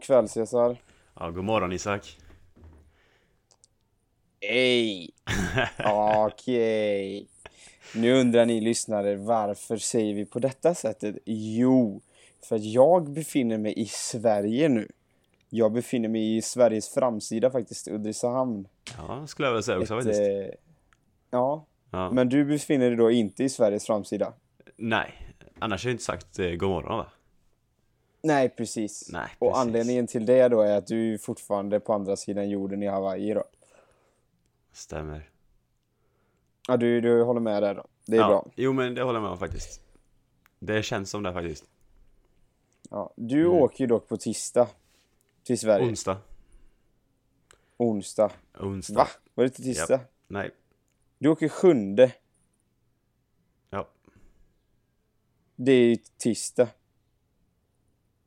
God kväll Cesar. Ja, god morgon Isak. Ej! Okej. Nu undrar ni lyssnare, varför säger vi på detta sättet? Jo, för att jag befinner mig i Sverige nu. Jag befinner mig i Sveriges framsida faktiskt, Ulricehamn. Ja, skulle jag vilja säga också Ett, faktiskt. eh, ja, Ja. men du befinner dig då inte i Sveriges framsida? Nej, annars har jag inte sagt eh, god morgon va? Nej, precis. Nej, Och precis. anledningen till det då är att du är fortfarande på andra sidan jorden i Hawaii då. Stämmer. Ja, du, du håller med där då. Det är ja. bra. Jo men det håller jag med om faktiskt. Det känns som det faktiskt. Ja, du Mm. åker ju dock på tisdag till Sverige. Onsdag. Onsdag. Onsdag. Va? Var det till tisdag? Nej. Du åker sjunde. Ja. Det är ju tisdag.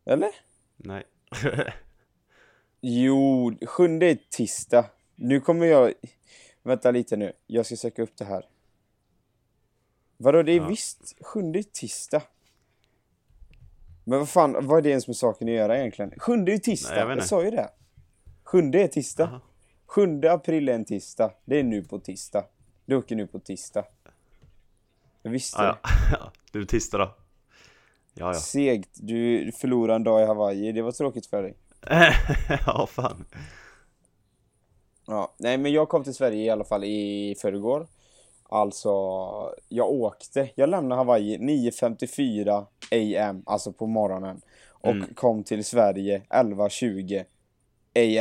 Eller? Nej. Jo, sjunde är tisdag. Nu kommer jag... Vänta lite nu. Jag ska söka upp det här. Vadå, det är Ja. visst sjunde är tisdag. Men vad fan, vad är det ens med saken att göra egentligen? Sjunde är tisdag, Nej, jag jag, sa ju det. Sjunde är tisdag. Jaha. Sjunde april är en tisdag. Det är nu på tisdag. Du åker nu på tisdag. Jag visste ja. ja. Du tisdag då. Ja ja. Segt. Du förlorade en dag i Hawaii. Det var tråkigt för dig. ja fan. Ja, nej men jag kom till Sverige i alla fall i förrgår. Alltså, jag åkte. Jag lämnade Hawaii 9.54 am, alltså på morgonen. Och Mm. kom till Sverige 11.20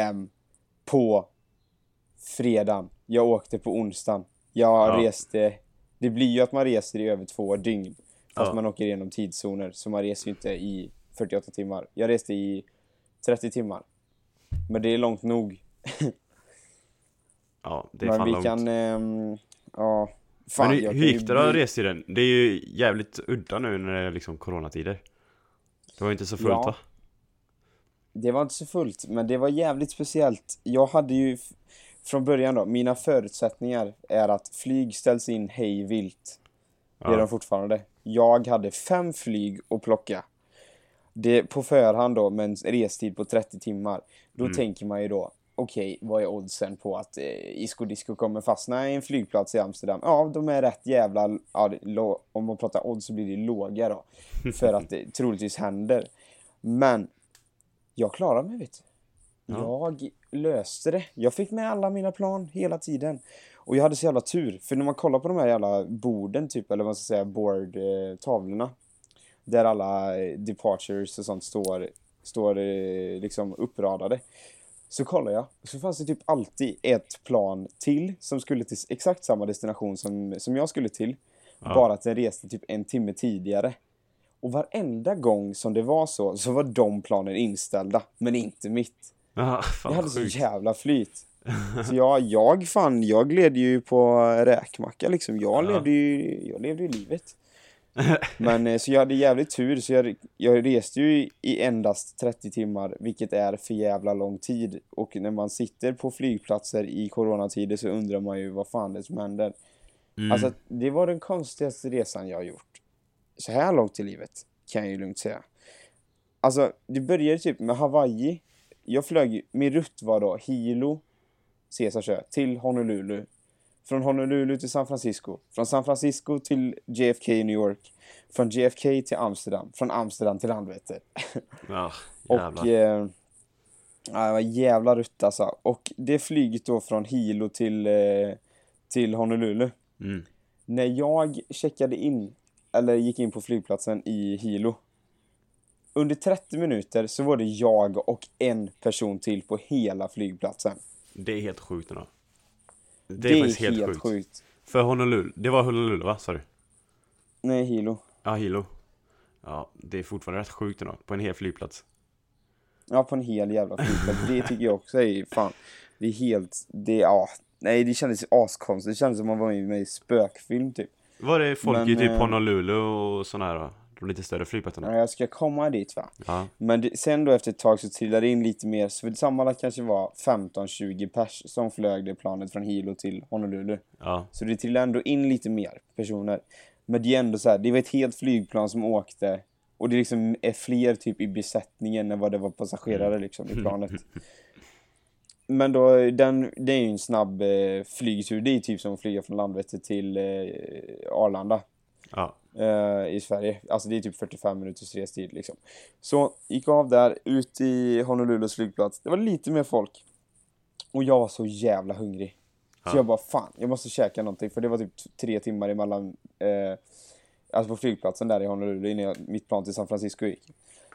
am på fredagen. Jag åkte på onsdagen. Jag Ja. reste, det blir ju att man reser i över två dygn. Fast Ja. man åker igenom tidszoner, så man reser ju inte i 48 timmar. Jag reste i 30 timmar. Men det är långt nog. Ja, det är Men fan vi långt. kan, ehm, ja. Fan, men hur, hur gick det då bli- restiden? Det är ju jävligt udda nu när det är liksom coronatider. Det var ju inte så fullt Ja. va? Det var inte så fullt, men det var jävligt speciellt. Jag hade ju från början då, mina förutsättningar är att flyg ställs in hej vilt. Det är Ja. de fortfarande. Jag hade fem flyg att plocka. Det på förhand då, med en restid på 30 timmar. Då Mm. tänker man ju då, okej, vad är oddsen på att eh, Isco Disco kommer fastna i en flygplats i Amsterdam? Ja, de är rätt jävla, ja, om man pratar odds så blir det låga då. För att det troligtvis händer. Men, jag klarade mig vet du. Ja. Jag löste det. Jag fick med alla mina plan hela tiden. Och jag hade så jävla tur, för när man kollar på de här jävla borden typ, eller vad man ska säga, board, eh. Där alla eh, departures och sånt står, står eh, liksom uppradade. Så kollar jag, så fanns det typ alltid ett plan till som skulle till exakt samma destination som, som jag skulle till. Ja. Bara att den reste typ en timme tidigare. Och varenda gång som det var så, så var de planen inställda, men inte mitt. Fan Jag hade så sjukt. jävla flyt. Så jag, jag fan, jag gled ju på räkmacka liksom. Jag Ja. levde ju, jag levde ju livet. Men eh, så jag hade jävligt tur, så jag, jag reste ju i endast 30 timmar, vilket är för jävla lång tid. Och när man sitter på flygplatser i coronatider så undrar man ju vad fan det är som händer. Mm. Alltså, det var den konstigaste resan jag har gjort. Så här långt i livet, kan jag ju lugnt säga. Alltså, det började typ med Hawaii. Jag flög, min rutt var då Hilo, Caesarsö, till Honolulu. Från Honolulu till San Francisco. Från San Francisco till JFK i New York. Från JFK till Amsterdam. Från Amsterdam till Landvetter. Ja, Och eh, ja, jävla rutt alltså. Och det flyget då från Hilo till, eh, till Honolulu. Mm. När jag checkade in, eller gick in på flygplatsen i Hilo. Under 30 minuter så var det jag och en person till på hela flygplatsen. Det är helt sjukt ändå. Det Det är, är, faktiskt helt, helt, sjukt. sjukt. För Honolulu, det var Honolulu va? Sa du? Nej, Hilo. Ja, Hilo. Ja, det är fortfarande rätt sjukt ändå. På en hel flygplats. Ja, på en hel jävla flygplats. Det tycker jag också är fan. Det är helt, det, ja. Nej, det kändes askonstigt. Det kändes som man var med i en spökfilm typ. Var det folk Men, i typ eh, Honolulu och sådana här då? De lite större flygplatserna? Ja, jag ska komma dit va. Ja. Men det, sen då efter ett tag så trillade det in lite mer, så det sammanlagt kanske var 15-20 pers som flög det planet från Hilo till Honolulu. Ja. Så det trillade ändå in lite mer personer. Men det är ändå så här, det var ett helt flygplan som åkte Och det liksom är fler typ i besättningen än vad det var passagerare liksom i planet. Men då, den, det är ju en snabb eh, flygtur. Det är typ som att flyga från Landvetter till eh, Arlanda Ja. eh, i Sverige. Alltså det är typ 45 minuters restid liksom. Så gick av där, ut i Honolulus flygplats. Det var lite mer folk. Och jag var så jävla hungrig. Så Ja. jag bara fan, jag måste käka någonting. För det var typ tre timmar emellan, eh, alltså på flygplatsen där i Honolulu innan mitt plan till San Francisco gick.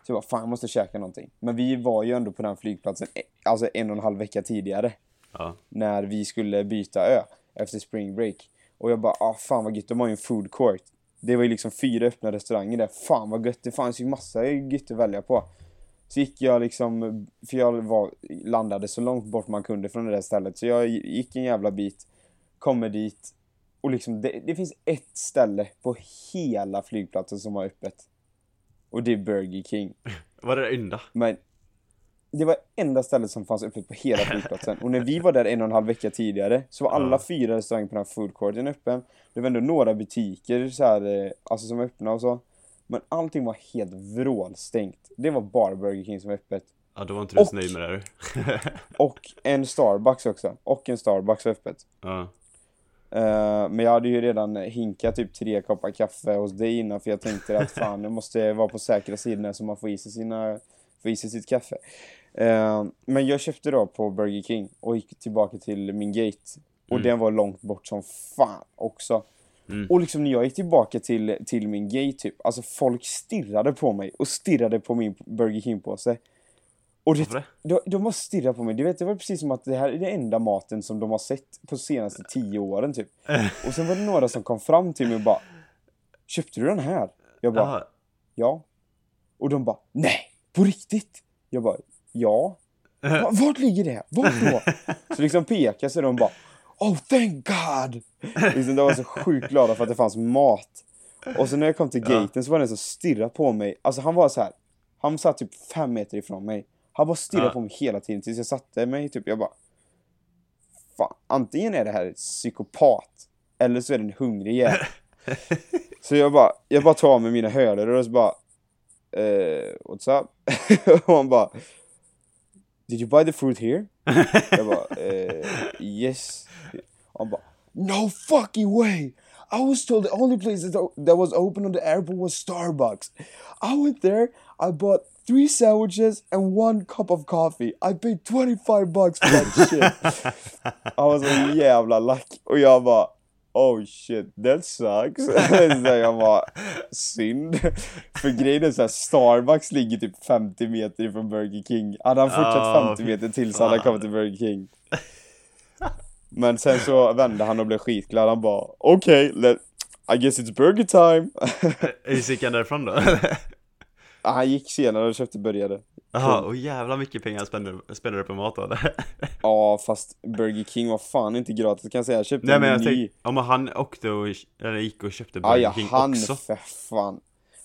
Så jag bara fan, jag måste käka någonting. Men vi var ju ändå på den flygplatsen, eh, alltså en och en halv vecka tidigare Ja. när vi skulle byta ö efter spring break. Och jag bara, ah fan vad gött, de har ju en food court. Det var ju liksom fyra öppna restauranger där, fan vad gött, det fanns ju massa gött att välja på. Så gick jag liksom, för jag var, landade så långt bort man kunde från det där stället, så jag gick en jävla bit, kommer dit, och liksom det, det finns ett ställe på hela flygplatsen som har öppet. Och det är Burger King. Var det det enda? Men det var enda stället som fanns öppet på hela flygplatsen. Och när vi var där en och en halv vecka tidigare så var alla fyra restauranger på den här food courten öppen. Det var ändå några butiker så här, eh, alltså som var öppna och så. Men allting var helt vrålstängt. Det var bara Burger King som var öppet. Ja, då var inte du så Och- nöjd med det. Och en Starbucks också. Och en Starbucks var öppet. Ja. Eh, men jag hade ju redan hinkat typ tre koppar kaffe hos dig innan för jag tänkte att fan, jag måste vara på säkra sidorna så man får i sig, sina, får i sig sitt kaffe. Eh, men jag köpte då på Burger King och gick tillbaka till min gate. Och Mm. den var långt bort som fan också. Mm. Och liksom när jag gick tillbaka till, till min gate typ, alltså folk stirrade på mig och stirrade på min Burger King-påse. Och det, Varför de, de har stirrat på mig. Du vet, det var precis som att det här är den enda maten som de har sett på senaste tio åren typ. Och sen var det några som kom fram till mig och bara Köpte du den här? Jag bara, Jaha. ja. Och de bara, nej, på riktigt? Jag bara, ja. Va, vart ligger det? Vart då? Så liksom pekar så de bara, oh thank God! Liksom, de var så sjukt glada för att det fanns mat. Och så när jag kom till Ja. gaten så var det en som stirrade på mig. Alltså han var så här. Han satt typ fem meter ifrån mig. Han bara stirrade Ja. på mig hela tiden tills jag satte mig typ. Jag bara. Fan, antingen är det här ett psykopat. Eller så är det en hungrig jävel. så jag bara, jag bara tar av mig mina hörlurar och så bara. Eh, what's up? och han bara. Did you buy the fruit here? jag bara, eh, yes. Han bara, no fucking way! I was told the only place that, was open on the airport was Starbucks. I went there, I bought three sandwiches and one cup of coffee. I paid 25 bucks for that shit. Han var så jävla lack. Och jag bara, oh shit, that sucks. så jag bara, synd. För grejen är såhär, Starbucks ligger typ 50 meter ifrån Burger King. Hade han fortsatt Ja, 50 fy meter till så hade han kommit till Burger King. Men sen så vände han och blev skitglad. Han bara, okej, okay, I guess it's burger time. Hur gick han därifrån då? han gick senare och köpte burgare. Jaha, och jävla mycket pengar spände du på mat då? Ja, fast Burger King var fan inte gratis kan jag säga. Jag köpte Nej en men jag tänkte, om han åkte och, eller gick och köpte Ja, Burger ja, King han också för fan.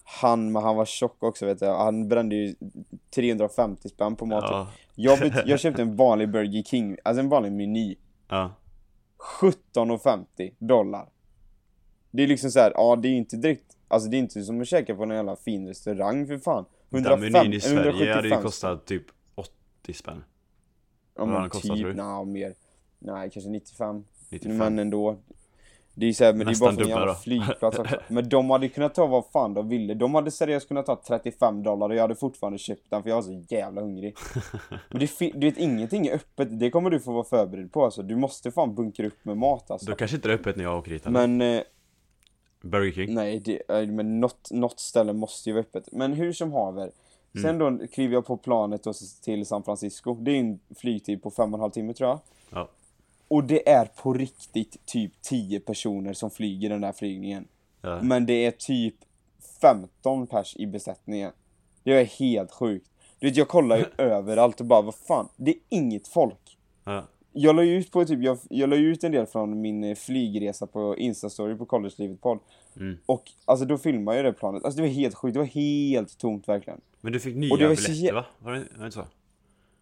Han, men han var tjock också vet jag. Han brände ju 350 spänn på mat. Ja, Jag, jag köpte en vanlig Burger King, alltså en vanlig meny. ja, 17,50 dollar. Det är liksom så här, ja det är ju inte direkt, alltså det är inte som att käka på en jävla fin restaurang för fan. Den 105, menyn i Sverige hade ju 175 kostat typ 80 spänn Ja men typ, nej mer. Nej kanske 95. 95 Men ändå. Det är ju såhär, men Nästan det är bara för en jävla flygplats också. Men de hade kunnat ta vad fan de ville. De hade seriöst kunnat ta 35 dollar och jag hade fortfarande köpt den för jag var så jävla hungrig. Men det, du vet, ingenting är öppet. Det kommer du få vara förberedd på alltså. Du måste fan bunkra upp med mat alltså. Då kanske inte det är öppet när jag åker hit eller? Men eh, Burger King? nej, det, eh, men något, något ställe måste ju vara öppet. Men hur som haver. Sen då kliver jag på planet och till San Francisco. Det är en flygtid på fem och en halv timme tror jag. Ja, Och det är på riktigt typ 10 personer som flyger den där flygningen. ja. Men det är typ 15 pers i besättningen. Det är helt sjukt. Du vet, jag kollar ju överallt och bara, vad fan, det är inget folk. ja. Jag la ut på typ, jag, jag la ut en del från min eh, flygresa på Instastory på Collegelivet podd. Mm. Och alltså då filmade jag det planet. Alltså det var helt sjukt, det var helt tomt verkligen. Men du fick nya Och det var biljetter va? Var det, var det inte så?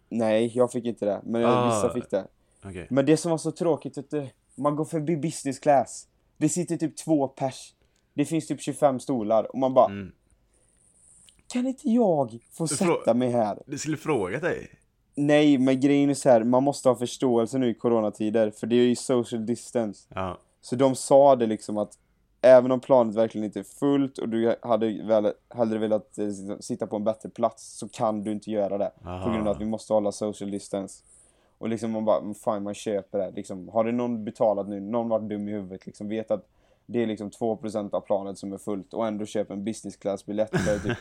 Nej, jag fick inte det. Men Ah. vissa fick det. Okej Men det som var så tråkigt, vet du, man går förbi business class. Det sitter typ två pers. Det finns typ 25 stolar och man bara, mm. kan inte jag få sätta mig här? Du skulle fråga dig. Nej, men grejen är så här, man måste ha förståelse nu i coronatider, för det är ju social distance. Ja. Så de sa det liksom att även om planet verkligen inte är fullt och du hade väl, hellre velat eh, sitta på en bättre plats så kan du inte göra det. Aha. På grund av att vi måste hålla social distance. Och liksom man bara, fine man köper det. Liksom, har det någon betalat nu, någon varit dum i huvudet, liksom vet att det är liksom 2% av planet som är fullt och ändå köper en business class biljett för typ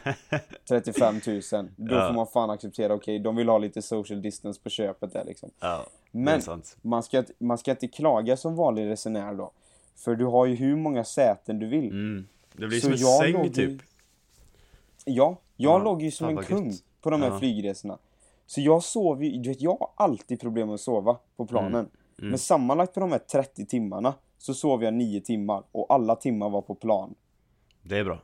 35 000. Då Ja. får man fan acceptera, okej de vill ha lite social distance på köpet där liksom. Ja, Men man ska, inte- man ska inte klaga som vanlig resenär då. För du har ju hur många säten du vill. Mm. Det blir Så som en jag säng ju- typ. Ja, jag Ja, låg ju som en kung gött. på de här Ja. flygresorna. Så jag sov ju, du vet jag har alltid problem med att sova på planen. Mm. Men sammanlagt på de här 30 timmarna så sov jag 9 timmar och alla timmar var på plan. Det är bra.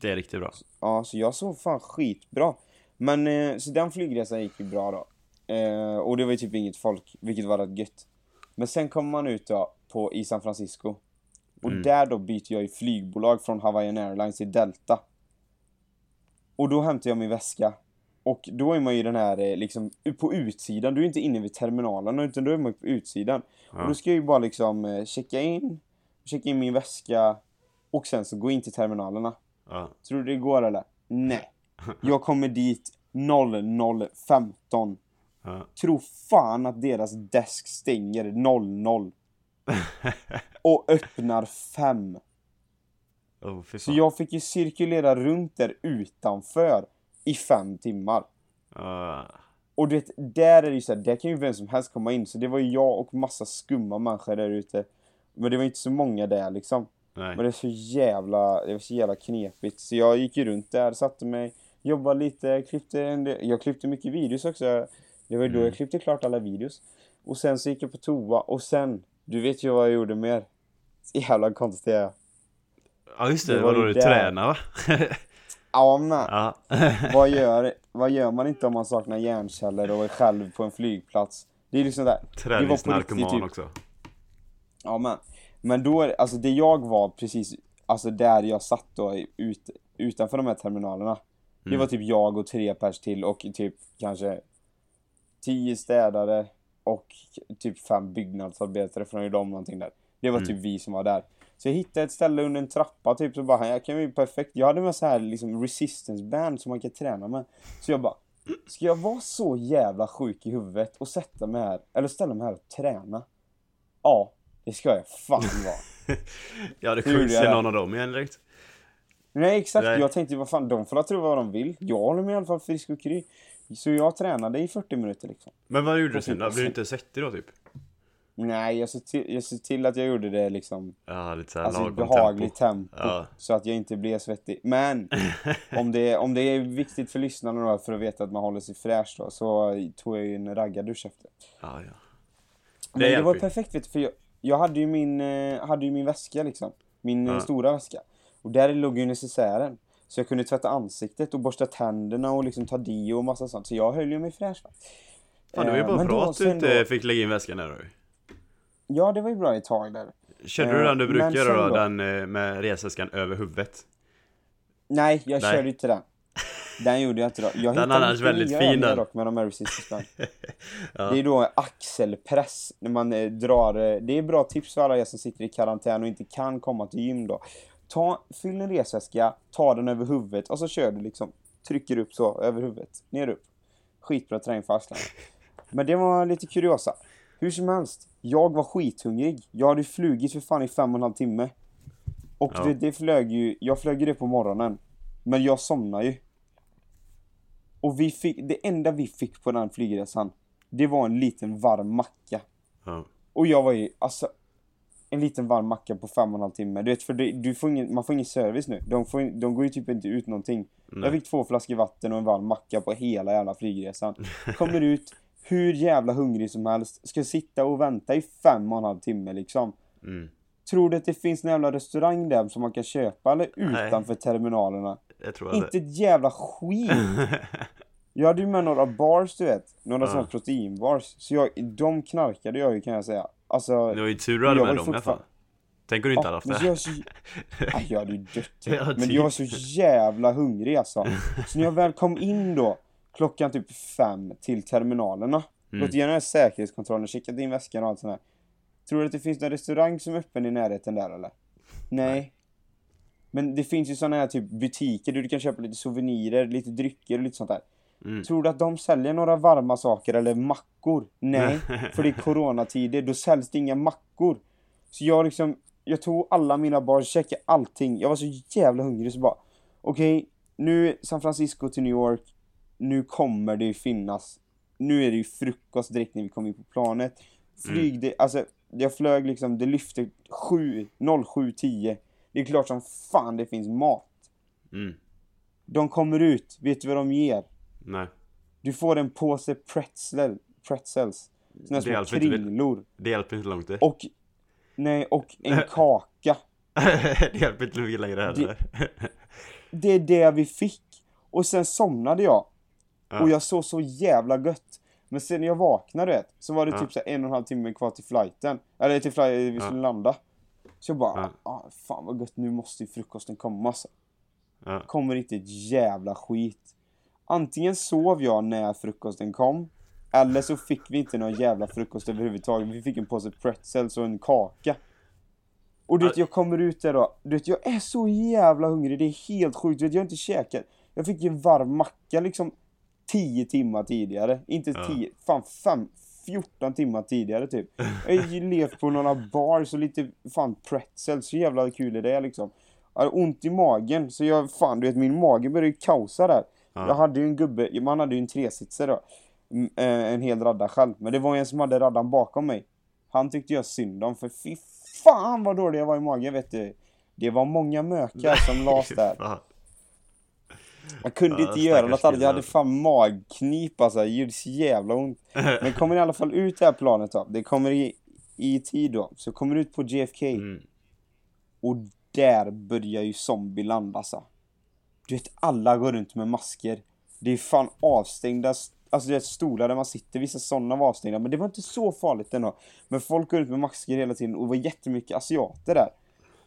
Det är riktigt bra. Ja, så jag sov fan skitbra. Men eh, så den flygresan gick ju bra då. Eh, och det var ju typ inget folk, vilket var rätt gött. Men sen kommer man ut då på, i San Francisco. Och Mm. där då byter jag ju flygbolag från Hawaiian Airlines till Delta. Och då hämtar jag min väska. Och då är man ju den här eh, liksom på utsidan, du är inte inne vid terminalerna utan då är man på utsidan. Ja. Och då ska jag ju bara liksom eh, checka in, checka in min väska och sen så gå in till terminalerna. Ja. Tror du det går eller? Nej. Jag kommer dit 00.15. Ja. Tror fan att deras desk stänger 00. Och öppnar 5. Oh, Så jag fick ju cirkulera runt där utanför i fem timmar. Ja. Och du vet, där är det ju såhär, där kan ju vem som helst komma in. Så det var ju jag och massa skumma människor där ute. Men det var inte så många där liksom. Nej. Men det är så jävla, det var så jävla knepigt. Så jag gick ju runt där, satte mig, jobbade lite, klippte en del, jag klippte mycket videos också. Det var ju då Mm. jag klippte klart alla videos. Och sen så gick jag på toa och sen, du vet ju vad jag gjorde mer. Så jävla konstigt det är. Ja just det, Det var då du tränar va? Ja men, ja. vad gör, vad gör man inte om man saknar hjärnceller och är själv på en flygplats? Det är liksom där. Träningsnarkoman typ. också. Ja men, men då, alltså det jag var precis, alltså där jag satt då ut, utanför de här terminalerna. Det var typ jag och tre pers till och typ kanske tio städare och typ fem byggnadsarbetare för de någonting där. Det var typ vi som var där. Så jag hittade ett ställe under en trappa typ så bara, här kan ju perfekt. Jag hade med så här liksom resistance band som man kan träna med. Så jag bara, ska jag vara så jävla sjuk i huvudet och sätta mig här, eller ställa mig här och träna? Ja, det ska jag fan vara. Ja det jag ju det? någon av dem igen direkt. Nej exakt, Nej. jag tänkte vad fan, de får tro vad de vill. Jag håller mig i alla fall frisk och kry. Så jag tränade i 40 minuter liksom. Men vad gjorde du sen då? Blev du inte svettig då typ? Nej, jag ser till, jag ser till att jag gjorde det liksom, Ja lite såhär alltså lagom behagligt tempo. tempo. Ja. Så att jag inte blev svettig. Men, om det, om det är viktigt för lyssnarna då, för att veta att man håller sig fräsch då, så tog jag ju en raggardusch efter. Ja, ja. Men Det det, hjälper var ju. perfekt vet du, för jag, jag hade ju min, eh, hade ju min väska liksom. Min eh, Ja. stora väska. Och där låg ju necessären. Så jag kunde tvätta ansiktet och borsta tänderna och liksom ta deo och massa sånt. Så jag höll ju mig fräsch. va. Fan det var ju Eh, bara men bra att du inte då- fick lägga in väskan där då. Ja, det var ju bra ett tag där. Körde du Eh, den du brukar göra då? Den eh, med resväskan över huvudet? Nej, jag Nej. körde inte den. Den gjorde jag inte då. Jag Den annars väldigt fin, den. dock med de här resistance. Ja. Det är då axelpress, när man eh, drar, det är bra tips för alla er som sitter i karantän och inte kan komma till gym då. Ta, fyll en resväska, ta den över huvudet och så kör du liksom, trycker upp så över huvudet, ner upp. Skitbra träning för axlarna. Men det var lite kuriosa. Hur som helst, jag var skithungrig. Jag hade flugit för fan i fem och en halv timme. Och Ja. det, det flög ju, jag flög ju det på morgonen. Men jag somnade ju. Och vi fick, det enda vi fick på den flygresan, det var en liten varm macka. Ja. Och jag var ju, alltså, en liten varm macka på fem och en halv timme. Du vet, för det, du får ingen, man får ingen service nu. De, får, de går ju typ inte ut någonting. Jag fick två flaskor vatten och en varm macka på hela jävla flygresan. Kommer ut, hur jävla hungrig som helst. Ska sitta och vänta i fem och en halv timme liksom. Mm. Tror du att det finns en jävla restaurang där som man kan köpa eller Nej. utanför terminalerna? Jag tror Inte ett jävla skit! Jag hade ju med några bars du vet, några Ja. sådana proteinbars. Så jag, de knarkade jag ju kan jag säga. Alltså, det var ju tur du hade med dem i alla fall. Tänk om du inte hade haft men det. jag så... Aj, jag hade ju dött. Ja, Men typ. jag var så jävla hungrig alltså. Så när jag väl kom in då, klockan typ fem till terminalerna. Mm. Gått igenom säkerhetskontrollen, checkat in väskan och allt sånt här. Tror du att det finns någon restaurang som är öppen i närheten där eller? Nej. Men det finns ju såna här typ butiker där du kan köpa lite souvenirer, lite drycker och lite sånt där. Mm. Tror du att de säljer några varma saker eller mackor? Nej, för det är coronatider, då säljs det inga mackor. Så jag liksom, jag tog alla mina barn, checkade allting. Jag var så jävla hungrig så bara, okej, nu San Francisco till New York, nu kommer det ju finnas, nu är det ju frukost direkt när vi kom in på planet. Flyg, det, alltså, jag flög liksom, det lyfte 7, 07.10. Det är klart som fan det finns mat. Mm. De kommer ut, vet du vad de ger? Nej. Du får en påse pretzel, pretzels. Såna Det små hjälper inte. krillor. Det hjälper inte långt det. Och, nej, och en kaka. det hjälper inte mycket längre heller. Det är det vi fick. Och sen somnade jag. Ja. Och jag såg så jävla gött. Men sen när jag vaknade så var det Ja. typ så en och en halv timme kvar till flighten. Eller till flight, vi skulle landa. Så jag bara, ah, fan vad gött, nu måste ju frukosten komma alltså. Kommer inte ett jävla skit. Antingen sov jag när frukosten kom. Eller så fick vi inte någon jävla frukost överhuvudtaget. Vi fick en påse pretzels och en kaka. Och du vet, jag kommer ut där då. Du vet, jag är så jävla hungrig. Det är helt sjukt. Du vet, jag har inte käkat. Jag fick ju en varm macka liksom 10 timmar tidigare. Inte Ja. 10, fan 5, 14 timmar tidigare typ. Jag har ju levt på några bars och lite fan pretzels. Så jävla kul är det liksom. Jag hade ont i magen. Så jag, fan du vet min mage började ju kaosa där. Ja. Jag hade ju en gubbe, man hade ju en tresitsare då. Mm, eh, En hel radda själv. Men det var en som hade raddan bakom mig. Han tyckte jag synd om för fy fan vad dålig jag var i magen vet du. Det var många mökar som lades där. Fan. Jag kunde Ja, inte göra något annat. Jag hade fan magknip alltså. Det gjorde så jävla ont. Men kommer i alla fall ut det här planet då. Det kommer i, i tid då. Så kommer ut på JFK. Mm. Och där börjar ju zombieland alltså. Du vet alla går runt med masker. Det är fan avstängda, alltså det är stolar där man sitter, vissa sådana var avstängda. Men det var inte så farligt ändå. Men folk går runt med masker hela tiden och det var jättemycket asiater där.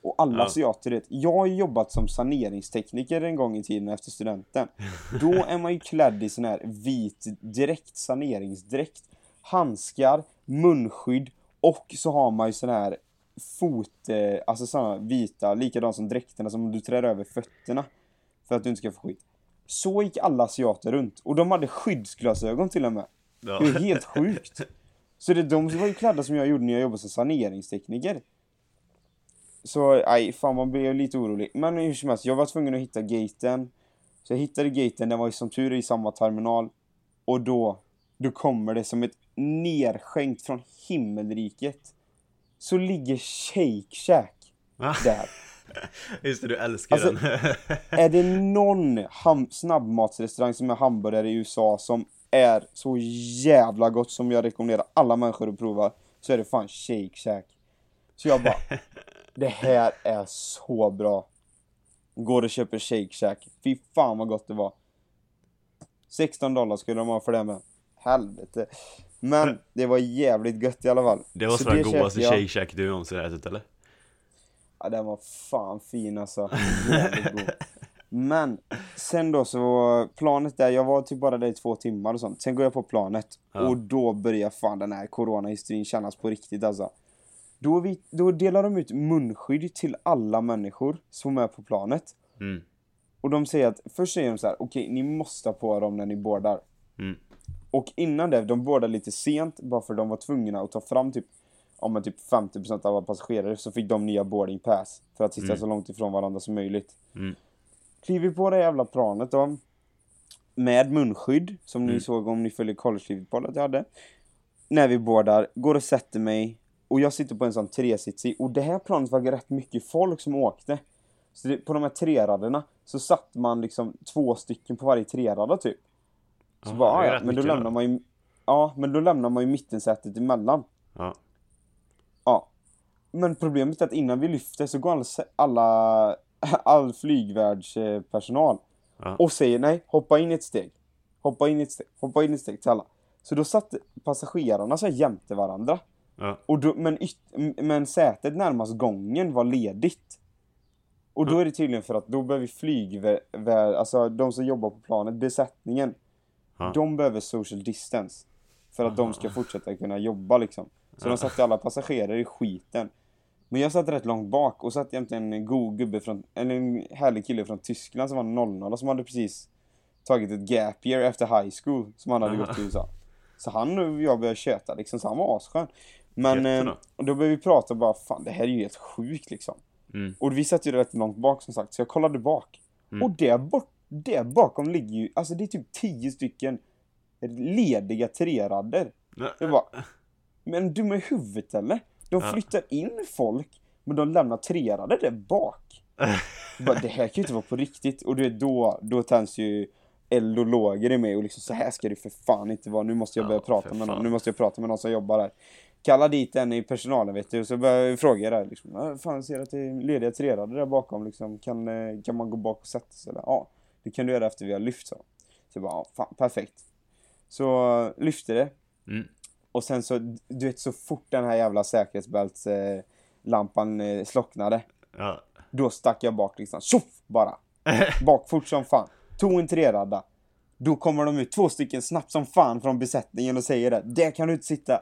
Och alla Ja. asiater vet, jag har jobbat som saneringstekniker en gång i tiden efter studenten. Då är man ju klädd i sån här vit dräkt, saneringsdräkt. Handskar, munskydd och så har man ju sån här fot, eh, alltså såna vita, likadant som dräkterna som du trär över fötterna. För att du inte ska få skit. Så gick alla asiater runt. Och de hade skyddsglasögon till och med. Ja. Det är helt sjukt. Så det, de var ju klädda som jag gjorde när jag jobbade som saneringstekniker. Så, nej, fan man blev lite orolig. Men hur som helst, jag var tvungen att hitta gaten. Så jag hittade gaten, den var ju som tur är i samma terminal. Och då, då kommer det som ett nerskänkt från himmelriket. Så ligger Shake Shack där. Just det, du älskar Alltså- den. Är det någon snabbmatsrestaurang som är hamburgare i USA som är så jävla gott som jag rekommenderar alla människor att prova så är det fan Shake Shack. Så jag bara, det här är så bra. Går och köper Shake Shack. Fy fan vad gott det var. 16 dollar skulle de ha för det med. Helvete. Men det var jävligt gött i alla fall. det var Så den godaste jag. Shake Shack du någonsin ätit eller? Ja, den var fan fin alltså. Jävligt god. Men sen då så, planet där, jag var typ bara där i två timmar och sånt. Sen går jag på planet Ja. och då börjar fan den här coronahysterin kännas på riktigt alltså. Då, vi, då delar de ut munskydd till alla människor som är på planet. Mm. Och de säger att, först säger de så här: okej ni måste ha på dem när ni boardar. Mm. Och innan det, de boardade lite sent bara för de var tvungna att ta fram typ, ja men typ 50% av alla passagerare så fick de nya boarding pass. För att sitta Mm. så långt ifrån varandra som möjligt. Mm. Kliver på det jävla planet då. Med munskydd, som ni Mm. såg om ni följer collegelivet på att jag hade. När vi boardar, går och sätter mig. Och jag sitter på en sån tresitsig. Och det här planet var rätt mycket folk som åkte. Så det, på de här treraderna så satt man liksom två stycken på varje trerada typ. Så Ja, bara, det är "Ah, ja, men då lämnar då." man ju... Ja, men då lämnar man ju mittensätet emellan. Ja. Ja. Men problemet är att innan vi lyfter så går alla, alla all flygvärdspersonal Ja. och säger nej, hoppa in ett steg. Hoppa in ett steg, hoppa in ett steg till alla. Så då satt passagerarna så jämte varandra. Ja. Och då, men, men sätet närmast gången var ledigt. Och då är det tydligen för att då behöver flyg, alltså de som jobbar på planet, besättningen, Ja. de behöver social distance. För att de ska fortsätta kunna jobba liksom. Så de satte alla passagerare i skiten. Men jag satt rätt långt bak och satt jämte en god gubbe från, eller en härlig kille från Tyskland som var 00 som hade precis tagit ett gap year efter high school som han hade gått till USA. Så han och jag började köta liksom, så han var asskön. Men eh, då började vi prata och bara fan det här är ju helt sjukt liksom. Mm. Och vi satt ju rätt långt bak som sagt så jag kollade bak. Mm. Och där, bort, där bakom ligger ju, alltså det är typ 10 stycken lediga treradder. Jag bara, men du i huvudet eller? De Ja. flyttar in folk, men de lämnar treradder där bak. Bara, det här kan ju inte vara på riktigt. Och du vet, då, då tänds ju eld och lågor i mig och liksom så här ska det för fan inte vara. Nu måste jag Ja, börja prata för med någon. Nu måste jag prata med någon som jobbar där. Kalla dit en i personalen vet du, och så börjar jag fråga där liksom. "Ja, Fan, ser att det är lediga treradder där bakom liksom. Kan, eh, kan man gå bak och sätta sig? Eller? Ja, det kan du göra efter vi har lyft så. Så jag bara, ja, fan, perfekt. Så eh, lyfte det. Mm. Och sen så, du vet så fort den här jävla säkerhetsbältslampan eh, lampan, eh, slocknade. Ja. Då stack jag bak liksom, tjoff bara! Bak fort som fan. Tog en treradda. Då kommer de ut två stycken snabbt som fan från besättningen och säger det. Där kan du inte sitta.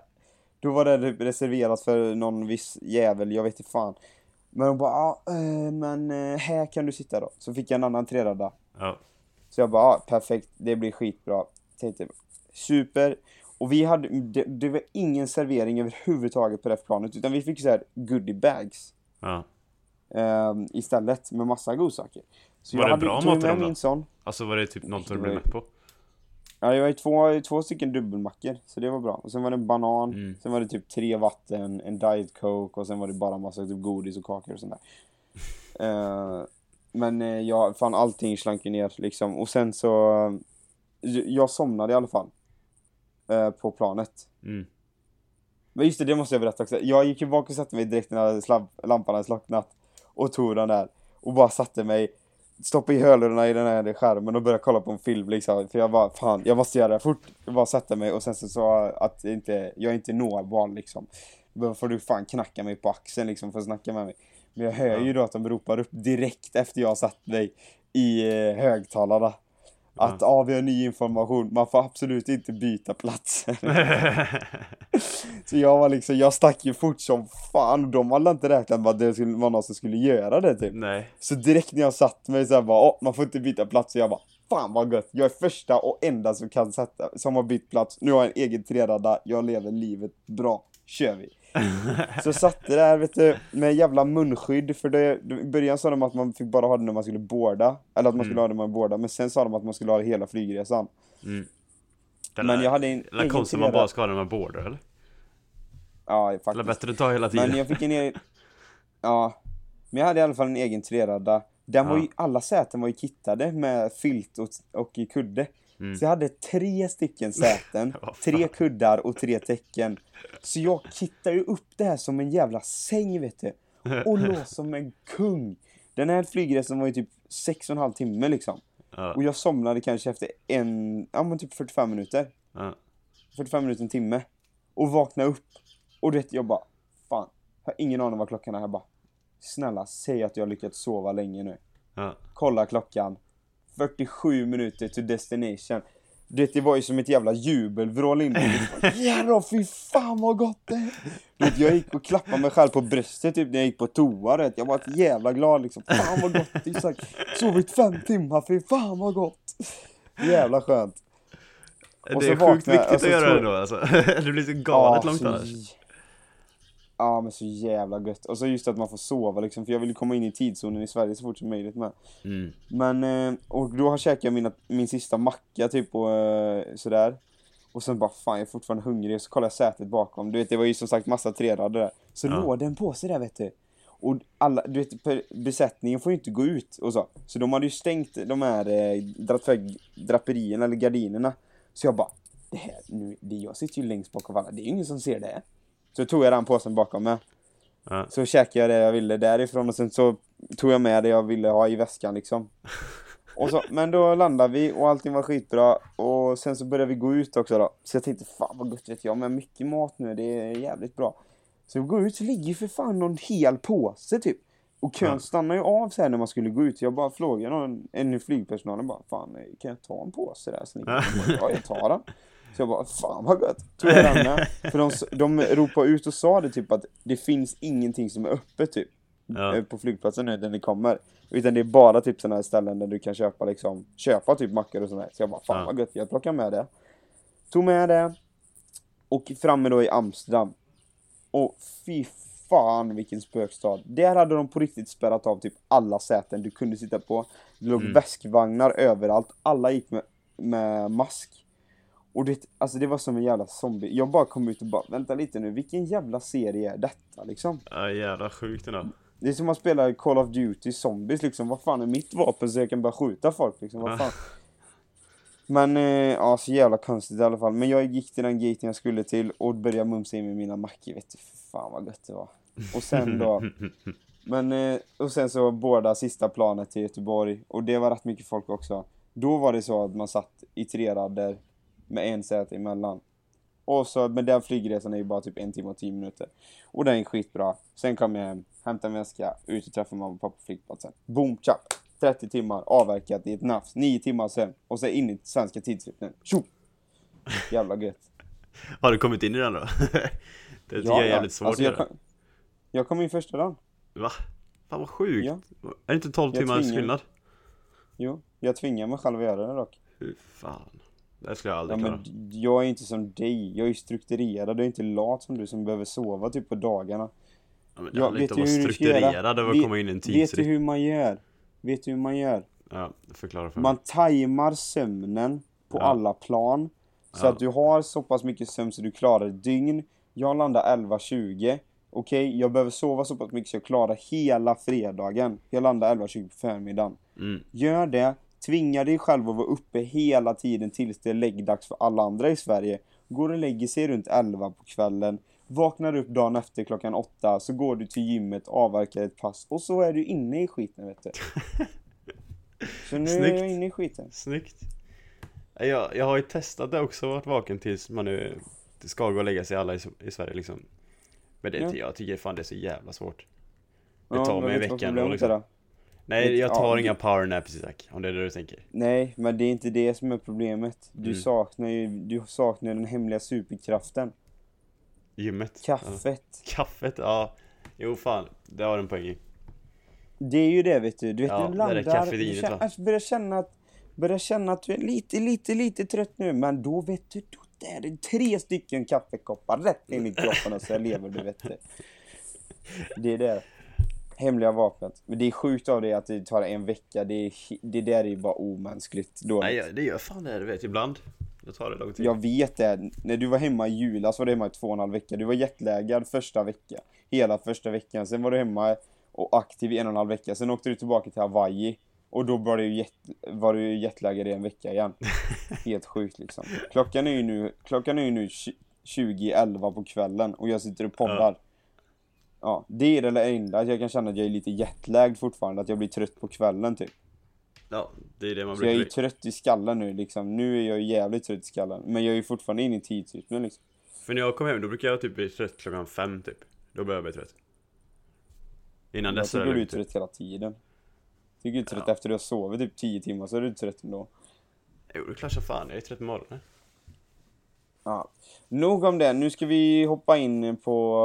Då var det reserverat för någon viss jävel, jag vet inte fan. Men de bara, ja, eh, men eh, här kan du sitta då. Så fick jag en annan treradda. Ja. Så jag bara, ja, perfekt, det blir skitbra. Tänkte, super. Och vi hade, det, det var ingen servering överhuvudtaget på det planet, utan vi fick så här goodie bags ja. ehm, istället med massa godsaker. Så Var jag det hade, bra mat i dem då? min sån. Alltså var det typ något du blev mätt på? Ja, det var ju två, två stycken dubbelmackor, så det var bra. Och sen var det en banan, Mm. sen var det typ tre vatten, en diet coke och sen var det bara massa typ godis och kakor och sånt där. Eh, men eh, jag, fan allting slank ju ner liksom. Och sen så, eh, jag somnade i alla fall. på planet. Mm. Men just det, det måste jag berätta också. Jag gick ju bak och satte mig direkt när lampan hade slocknat. Och tog den där. Och bara satte mig, stoppade i hörlurarna i den här skärmen och började kolla på en film liksom. För jag bara, fan, jag måste göra det här fort. Jag bara satte mig och sen så sa att jag inte, jag är inte nåbar liksom. Då får du fan knacka mig på axeln liksom för att snacka med mig. Men jag hör ju då att de ropar upp direkt efter jag har satt mig i eh, högtalarna. Att ja, vi har ny information, man får absolut inte byta platser. Så jag var liksom, jag stack ju fort som fan och de hade inte räknat med att det skulle vara någon som skulle göra det typ. Nej. Så direkt när jag satt mig så här bara, man får inte byta plats. Och jag bara, fan vad gött. Jag är första och enda som kan sätta, som har bytt plats. Nu har jag en egen treradda, jag lever livet bra. Kör vi. Så satte där vet du, med jävla munskydd. För det, I början sa de att man fick bara ha det när man skulle båda. Eller att man skulle ha det när man båda. Men sen sa de att man skulle ha det hela flygresan. Mm. Men jag hade en Eller egen konstigt man bara ska ha det med båda eller? Ja, Eller faktiskt. bättre att ta hela tiden? Men jag fick en egen... Ja. Men jag hade i alla fall en egen treradda. Den var Ja. ju, alla säten var ju kittade med filt och, och kudde. Mm. Så jag hade tre stycken säten, tre kuddar och tre täcken. Så jag kittade ju upp det här som en jävla säng vet du. Och låg som en kung. Den här flygresan var ju typ sex och en halv timme liksom. Ja. Och jag somnade kanske efter en, ja men typ 45 minuter. Ja. 45 minuter, en timme. Och vakna upp. Och du vet, jag bara, fan. Jag har ingen aning vad klockan är. Jag bara, snälla säg att jag har lyckats sova länge nu. Ja. Kolla klockan. 47 minuter to destination. Det var ju som ett jävla jubelvrål inne. Jävlar, fy fan vad gott det är. Jag gick och klappade mig själv på bröstet typ när jag gick på toa. Vet. Jag var ett jävla glad liksom. Fan vad gott. Det sagt, sovit fem timmar, fy fan vad gott. Jävla skönt. Och Det är sjukt vaknar jag, viktigt alltså, att göra det då alltså. Det blir så galet långt så annars. Ja men så jävla gött. Och så just att man får sova liksom, för jag vill komma in i tidszonen i Sverige så fort som möjligt med. Mm. Men, eh, och då har käkat jag mina, min sista macka typ och eh, sådär. Och sen bara fan jag är fortfarande hungrig, och så kollar jag sätet bakom. Du vet det var ju som sagt massa treradder där. Så Ja. låg det en påse där vet du. Och alla, du vet besättningen får ju inte gå ut och så. Så de hade ju stängt de här, eh, draperierna eller gardinerna. Så jag bara, det här, nu, det, jag sitter ju längst bak av alla, det är ju ingen som ser det. Så tog jag den påsen bakom mig. Ja. Så käkade jag det jag ville därifrån och sen så tog jag med det jag ville ha i väskan liksom. Och så, men då landade vi och allting var skitbra och sen så började vi gå ut också då. Så jag tänkte fan vad gott vet jag med mycket mat nu, det är jävligt bra. Så vi går ut så ligger för fan någon hel påse typ. Och kön Ja. stannar ju av här när man skulle gå ut. Jag bara frågade någon, en flygpersonalen bara fan kan jag ta en påse där? Så det. ja jag tar den. Så jag bara fan vad gött. Tog jag den med. För de, de ropade ut och sa det typ att det finns ingenting som är öppet typ. Ja. eh, På flygplatsen nu när ni kommer. Utan det är bara typ sådana här ställen där du kan köpa liksom, köpa typ mackor och sånt där. Så jag bara fan Ja. vad gött, jag plockar med det. Tog med det. Och framme då i Amsterdam. Och fy fan vilken spökstad. Där hade de på riktigt spärrat av typ alla säten du kunde sitta på. Det låg Mm. väskvagnar överallt. Alla gick med, med mask. Och det, alltså det var som en jävla zombie. Jag bara kom ut och bara, vänta lite nu, vilken jävla serie är detta liksom? Ja, jävla sjukt ändå. Det är som att spela Call of Duty Zombies liksom, vad fan är mitt vapen så jag kan börja skjuta folk liksom, vad fan? Men, eh, ja så jävla konstigt i alla fall. Men jag gick till den gaten jag skulle till och började mumsa in med mina mackor, vet du, fan vad gött det var. Och sen då, men, eh, och sen så båda sista planet till Göteborg, och det var rätt mycket folk också. Då var det så att man satt i tre rader med en säte emellan. Och så, men den flygresan är ju bara typ en timme och tio minuter. Och den är skitbra. Sen kom jag hem, hämtade min väska, ut och träffade mamma och pappa på flygplatsen. Boom, chap! 30 timmar avverkat i ett nafs. 9 timmar sen. Och så in i svenska tidsrytmen. Tjo! Jävla gött. Har du kommit in i den då? det tycker jag är jävligt svårt Alltså, jag, kom, jag kom in första dagen. Va? Fan vad sjukt. Ja. Är det inte 12 Jag timmars tvingar- skillnad? Jo, jag tvingar mig själv att göra det dock. Fy fan. Det skulle jag Ja, aldrig klara. men jag är inte som dig. Jag är strukturerad. Jag är inte lat som du som behöver sova typ på dagarna. Ja, men det Ja, handlar inte vet om du att Vet- komma in i en Vet du tidsrytm. hur man gör? Vet du hur man gör? Ja, förklara för mig. Man tajmar sömnen på Ja. alla plan. Så Ja. att du har så pass mycket sömn så du klarar ett dygn. Jag landar 11.20. Okej, jag behöver sova så pass mycket så jag klarar hela fredagen. Jag landar 11.20 på förmiddagen. Mm. Gör det. Tvinga dig själv att vara uppe hela tiden tills det är läggdags för alla andra i Sverige. Går och lägger sig runt 11 på kvällen. Vaknar upp dagen efter klockan 8. Så går du till gymmet, avverkar ett pass. Och så är du inne i skiten vet du. Så nu är Snyggt. jag inne i skiten. Snyggt. Ja, Jag, jag har ju testat det också, varit vaken tills man nu ska gå och lägga sig alla i, i Sverige liksom. Men det, Ja. jag tycker fan det är så jävla svårt. Det tar mig en vecka ändå liksom. Nej, jag ja, tar det- inga powernaps Isak, om det är det du tänker. Nej, men det är inte det som är problemet. Du Mm. saknar ju, du saknar den hemliga superkraften. Gymmet. Ja. Kaffet. Kaffet, ja. Jo fan, det har en poäng i. Det är ju det vet du. Du vet Ja, du landar, kaffeinet, du känner, alltså, börjar känna att Börjar känna att du är lite, lite, lite trött nu, men då vet du, då är det tre stycken kaffekoppar rätt in i kroppen och så lever du vet du. Det är det. Hemliga vapnet. Men det är sjukt av det att det tar en vecka, det, är, det där är ju bara omänskligt dåligt. Nej, jag- det gör fan det, du vet, ibland. Det tar det lång tid. Jag vet det. När du var hemma i julas var du hemma i två och en halv vecka. Du var jetlaggad första veckan. Hela första veckan. Sen var du hemma och aktiv i en och en halv vecka. Sen åkte du tillbaka till Hawaii. Och då var du, jet, var du jetlaggad i en vecka igen. Helt sjukt liksom. Klockan är ju nu, klockan är ju nu 20.11 på kvällen och jag sitter och poddar. Ja, det är det enda att jag kan känna att jag är lite jetlagd fortfarande. Att jag blir trött på kvällen typ. Ja, det är det man Så jag är brukar ju trött i skallen nu liksom. Nu är jag ju jävligt trött i skallen. Men jag är ju fortfarande inne i tidsrytmen liksom. För när jag kom hem, då brukar jag typ bli trött klockan fem typ. Då börjar jag bli trött. Innan Jag dess är tycker det du är trött hela tiden. Tycker du är trött Ja. efter du har sovit typ 10 timmar så är du trött ändå. Jo, det är klart som fan. Jag är trött på morgonen. Ja. Nog om det. Nu ska vi hoppa in på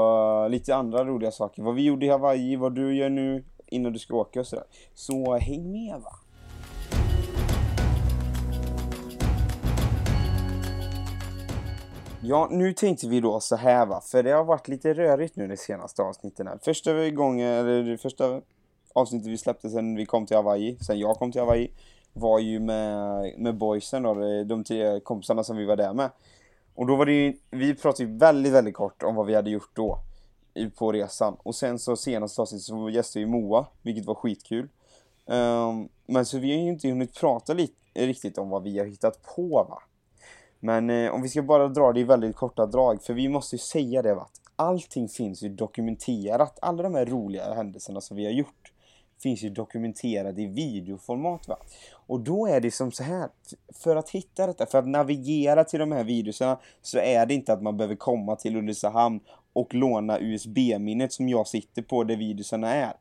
eh, lite andra roliga saker. Vad vi gjorde i Hawaii, vad du gör nu innan du ska åka och sådär. Så häng med va. Ja, nu tänkte vi då så här va, för det har varit lite rörigt nu de senaste avsnitten här. Första gången, eller det första avsnittet vi släppte sen vi kom till Hawaii, sen jag kom till Hawaii, var ju med, med boysen då, de tre kompisarna som vi var där med. Och då var det ju, vi pratade ju väldigt, väldigt kort om vad vi hade gjort då på resan. Och sen så senaste avsnittet så gästade vi Moa, vilket var skitkul. Um, men så vi har ju inte hunnit prata lite, riktigt om vad vi har hittat på va. Men eh, om vi ska bara dra det i väldigt korta drag, för vi måste ju säga det va, allting finns ju dokumenterat, alla de här roliga händelserna som vi har gjort finns ju dokumenterad i videoformat va. Och då är det som så här, för att hitta detta, för att navigera till de här videorna så är det inte att man behöver komma till Ulricehamn och låna USB-minnet som jag sitter på där videorna är.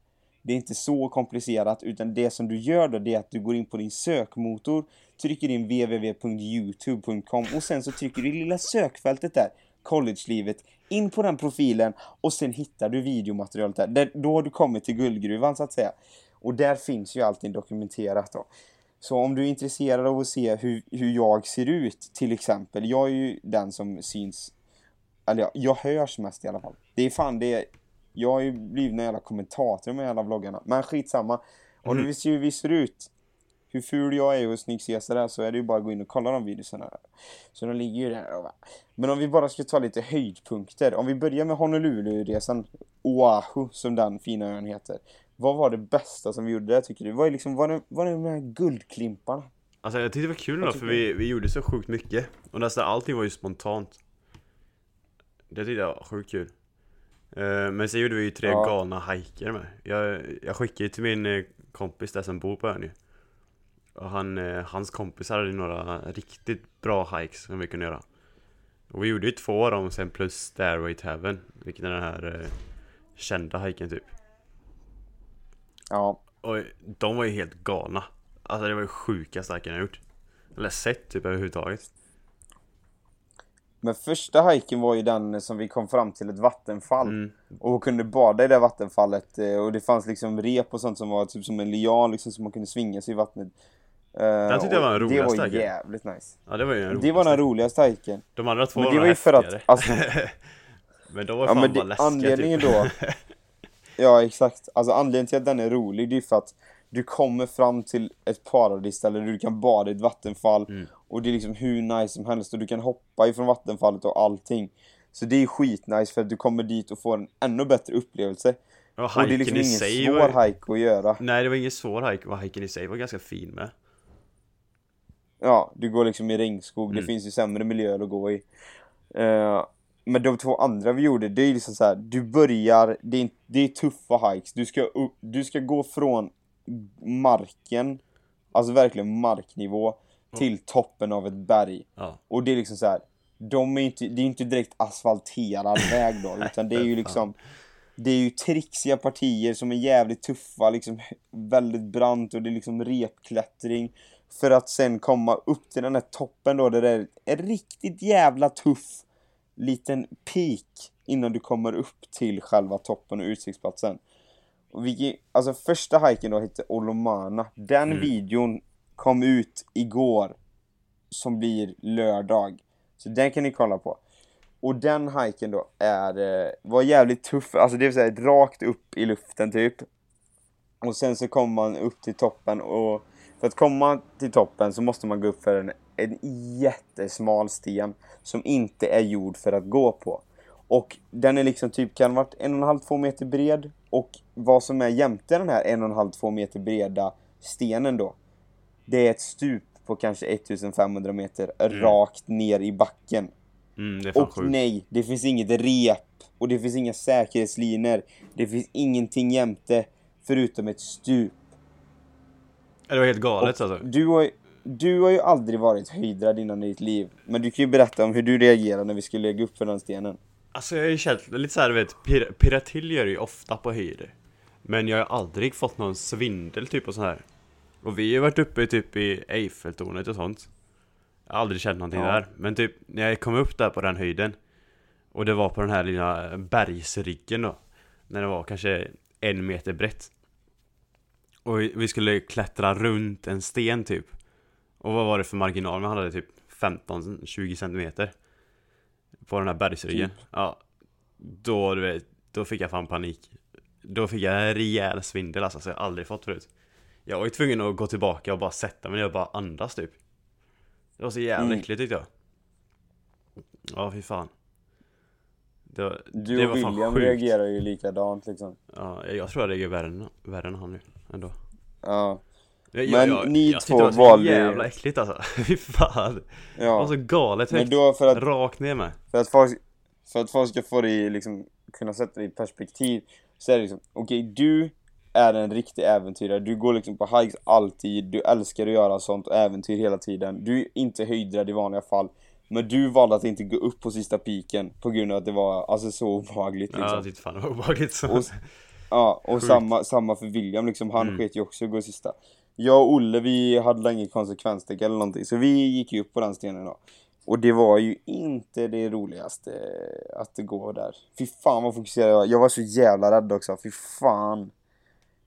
Det är inte så komplicerat utan det som du gör då det är att du går in på din sökmotor, trycker in www.youtube.com och sen så trycker du i lilla sökfältet där, collegelivet, in på den profilen och sen hittar du videomaterialet där. där. Då har du kommit till guldgruvan så att säga. Och där finns ju allting dokumenterat då. Så om du är intresserad av att se hur, hur jag ser ut till exempel, jag är ju den som syns, eller ja, jag hörs mest i alla fall. Det är fan det, jag har ju blivit en jävla kommentator med alla vloggarna, men skitsamma. Om Mm. du vill se hur vi ser ut, hur ful jag är och hur snygg Cesar är så är det ju bara att gå in och kolla de videorna. Så de ligger ju där. och va. Men om vi bara ska ta lite höjdpunkter. Om vi börjar med Honolulu-resan, Oahu som den fina ön heter. Vad var det bästa som vi gjorde där tycker du? Vad är liksom, var det, var det de här guldklimparna? Alltså jag tyckte det var kul då för vi, vi gjorde så sjukt mycket Och nästan allting var ju spontant Det tyckte jag var sjukt kul Eh, Men sen gjorde vi ju tre Ja. galna hajker med jag, jag skickade ju till min eh, kompis där som bor på ön ju Och han, eh, hans kompisar hade några riktigt bra hikes som vi kunde göra Och vi gjorde ju två av dem sen plus Stairway to Heaven Vilket är den här eh, kända hiken typ Ja, Och de var ju helt galna Alltså det var ju sjukaste hiken jag gjort Eller sett typ överhuvudtaget men första hiken var ju den som vi kom fram till ett vattenfall. mm. Och kunde bada i det vattenfallet eh, och det fanns liksom rep och sånt som var typ som en lian liksom som man kunde svinga sig i vattnet. Eh, Den tyckte jag var den och Det roligaste var jävligt nice. Ja det var ju den Det var den roligaste. roligaste hiken. De andra två Men var det var ju för att, alltså, Men de var ja, fan men bara det, läskiga anledningen typ. då, ja exakt, alltså anledningen till att den är rolig det är för att du kommer fram till ett paradisställe där du kan bada i ett vattenfall Mm. och det är liksom hur nice som helst och du kan hoppa ifrån vattenfallet och allting. Så det är skitnice för att du kommer dit och får en ännu bättre upplevelse. Och Och det är liksom ingen svår var... hike att göra. Nej det var ingen svår hike, och hiken i sig var ganska fin med Ja, du går liksom i regnskog, det Mm. finns ju sämre miljöer att gå i. Eh, men de två andra vi gjorde, det är liksom så här, du börjar, det är, det är tuffa hikes. Du ska, upp, du ska gå från marken, alltså verkligen marknivå, till toppen av ett berg. Ja, Och det är liksom så här, de är inte, det är inte direkt asfalterad väg då, utan det är ju liksom det är ju trixiga partier som är jävligt tuffa, liksom väldigt brant och det är liksom repklättring. För att sen komma upp till den här toppen då, där det är en riktigt jävla tuff liten peak innan du kommer upp till själva toppen och utsiktsplatsen. Och vi, alltså första hiken då hette Olomana. Den Mm. videon kom ut igår som blir lördag. Så den kan ni kolla på. Och den hiken då är, eh, var jävligt tuff, alltså det vill säga rakt upp i luften typ. Och sen så kommer man upp till toppen och för att komma till toppen så måste man gå upp för en, en jättesmal sten som inte är gjord för att gå på. Och den är liksom typ, kan varit en och en halv, två meter bred. Och vad som är jämte den här en och en halv, två meter breda stenen då. Det är ett stup på kanske 1500 meter rakt ner i backen. mm, Och sjukt nej, det finns inget rep och det finns inga säkerhetslinor. Det finns ingenting jämte förutom ett stup. Det var helt galet Och alltså du, har, du har ju aldrig varit höjdrädd innan i ditt liv. Men du kan ju berätta om hur du reagerade när vi skulle lägga upp för den stenen. Alltså jag har ju känt lite såhär du vet, pir pirra till gör ju ofta på höjder Men jag har aldrig fått någon svindel typ och så här. Och vi har ju varit uppe typ i Eiffeltornet och sånt Jag har aldrig känt någonting Ja. där Men typ när jag kom upp där på den höjden Och det var på den här lilla bergsryggen då När det var kanske en meter brett Och vi skulle klättra runt en sten typ. Och vad var det för marginal? Man hade typ 15-20 centimeter På den här bergsryggen. Ja. Då du vet, då fick jag fan panik. Då fick jag en rejäl svindel alltså, så jag aldrig fått förut. Jag var ju tvungen att gå tillbaka och bara sätta mig ner och bara andas typ. Det var så jävla Mm. äckligt tyckte jag. Ja fy fan. Det, var- Du det och var fan William sjukt. reagerar ju likadant liksom. Ja, jag tror jag reagerar värre än, värre än han nu ändå Ja. jag, Men jag, ni jag två tyckte det var valde jävla äckligt alltså Fy fan Det var ja. så galet Men högt då för att, Rakt ner med för att folk, för att folk ska få det i, liksom, kunna sätta det i perspektiv. Så är det liksom, okej du är en riktig äventyrare. Du går liksom på hikes alltid, du älskar att göra sånt och äventyr hela tiden. Du är inte höjdrädd i vanliga fall. Men du valde att inte gå upp på sista piken på grund av att det var alltså så obehagligt liksom. Ja, jag tyckte fan det var obehagligt så. Och, ja, och Sjukt. samma, samma för William liksom, han Mm. sket ju också att gå sista. Jag och Olle vi hade inget konsekvenssteg eller någonting, så vi gick ju upp på den stenen då. Och det var ju inte det roligaste att gå där. Fy fan vad fokuserad jag var. Jag var så jävla rädd också, fy fan.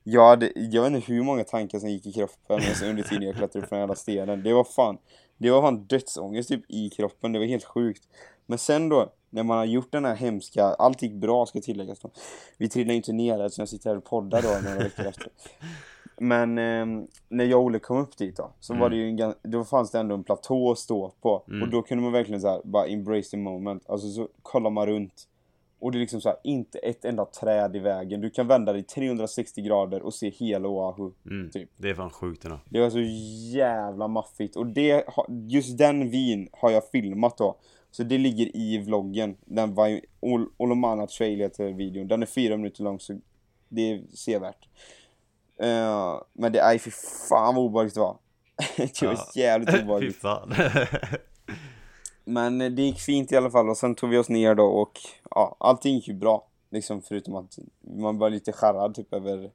Jag, hade, jag vet inte hur många tankar som gick i kroppen alltså, under tiden jag klättrade upp den jävla stenen. Det var fan, det var fan dödsångest typ i kroppen, det var helt sjukt. Men sen då, när man har gjort den här hemska, allt gick bra ska tilläggas då. Vi trillade inte ner eftersom jag sitter här och poddar då några veckor efter. Men ehm, när jag och Olle kom upp dit då, så var Mm. det ju en, då fanns det ändå en platå att stå på. Mm. Och då kunde man verkligen så här, bara embrace the moment. Alltså så kollar man runt. Och det är liksom så här, inte ett enda träd i vägen. Du kan vända dig 360 grader och se hela Oahu. Mm. typ. Det är fan sjukt ändå. Det var så jävla maffigt. Och det, just den vin har jag filmat då. Så det ligger i vloggen. Den Ol- Olomana Trail heter videon. Den är fyra minuter lång så det är sevärt. Eh, men det är fy fan vad obehagligt det var. det var Ja. jävligt obehagligt. Men eh, det gick fint i alla fall och sen tog vi oss ner då och ja, allting gick ju bra. Liksom förutom att man var lite skärrad typ över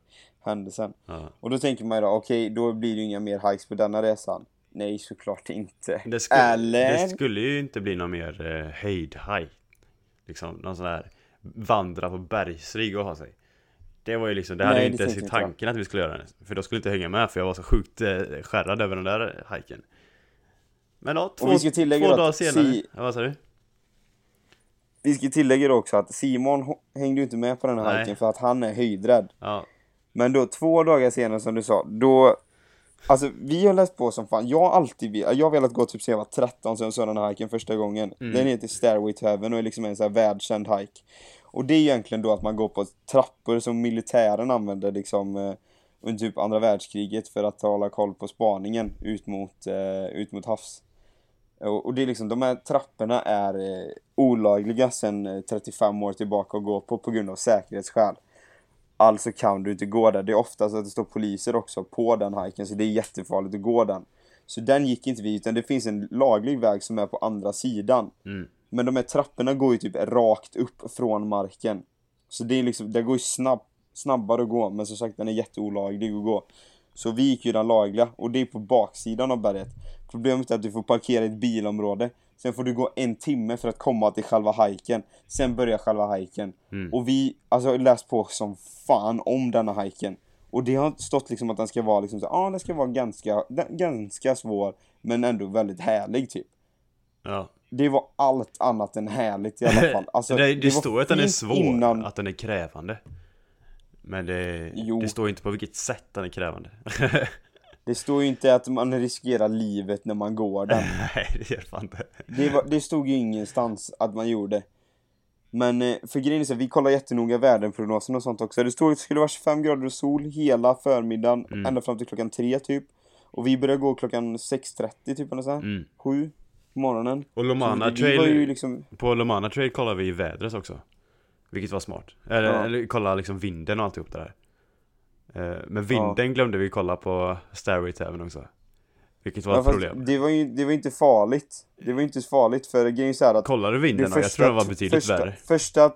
händelsen. ja. Och då tänker man ju då, okej då blir det ju inga mer hikes på denna resan. Nej, såklart inte. Det skulle, Eller? det skulle ju inte bli någon mer eh, höjdhaj. Liksom någon sån här vandra på bergsrigg och ha sig. Det var ju liksom, det hade Nej, ju inte ens i tanken att vi skulle göra det. För då skulle inte hänga med för jag var så sjukt eh, skärrad över den där hajken. Men ja, två, vi ska tillägga två dagar senare. si- Ja, vad sa du? Vi ska tillägga då också att Simon hängde ju inte med på den här Nej. hiken för att han är höjdrädd. Ja, Men då två dagar senare som du sa, då Alltså vi har läst på som fan, jag har alltid jag har velat gå typ sen jag var 13 sen jag såg den här hiken första gången. Mm. Den heter Stairway to Heaven och är liksom en sån här världskänd hike. Och det är egentligen då att man går på trappor som militären använde liksom eh, under typ andra världskriget för att hålla koll på spaningen ut mot, eh, ut mot havs. Och, och det är liksom, de här trapporna är eh, olagliga sedan eh, 35 år tillbaka att gå på på grund av säkerhetsskäl. Alltså kan du inte gå där. Det är ofta så att det står poliser också på den hiken så det är jättefarligt att gå den. Så den gick inte vi utan det finns en laglig väg som är på andra sidan. mm. Men de här trapporna går ju typ rakt upp från marken. Så det är liksom, det går ju snabb, snabbare att gå men som sagt den är jätteolaglig att gå. Så vi gick ju den lagliga och det är på baksidan av berget. Problemet är att du får parkera i ett bilområde. Sen får du gå en timme för att komma till själva hiken. Sen börjar själva hiken. Mm. Och vi, alltså jag läst på som fan om denna hiken. Och det har stått liksom att den ska vara liksom så, ja den ska vara ganska, ganska svår men ändå väldigt härlig typ. ja. Det var allt annat än härligt i alla fall. Alltså, det, det, var står att den är svår, Innan... att den är krävande. Men det, det står inte på vilket sätt den är krävande. Det står ju inte att man riskerar livet när man går den. Nej, det gör fan inte. Det, var, det stod ju ingenstans att man gjorde. Men eh, för grejen är så, vi kollar jättenoga väderprognosen och sånt också. Det stod att det skulle vara 25 grader och sol hela förmiddagen, Mm. ända fram till klockan tre typ. Och vi började gå klockan 6.30 typ eller så här. Mm. Sju på morgonen. Och Lomana vi Trail, ju liksom, på Lomana Trail kollar vi vädret också. Vilket var smart. Eller, Ja. eller kolla liksom vinden och alltihop det där. Eh, Men vinden glömde vi kolla på Stairway to Heaven också. Vilket var ja, ett problem. det var ju det var inte farligt. Det var inte så farligt för grejen är så här att Kollar du vinden då? Jag tror den var betydligt första, värre. Första,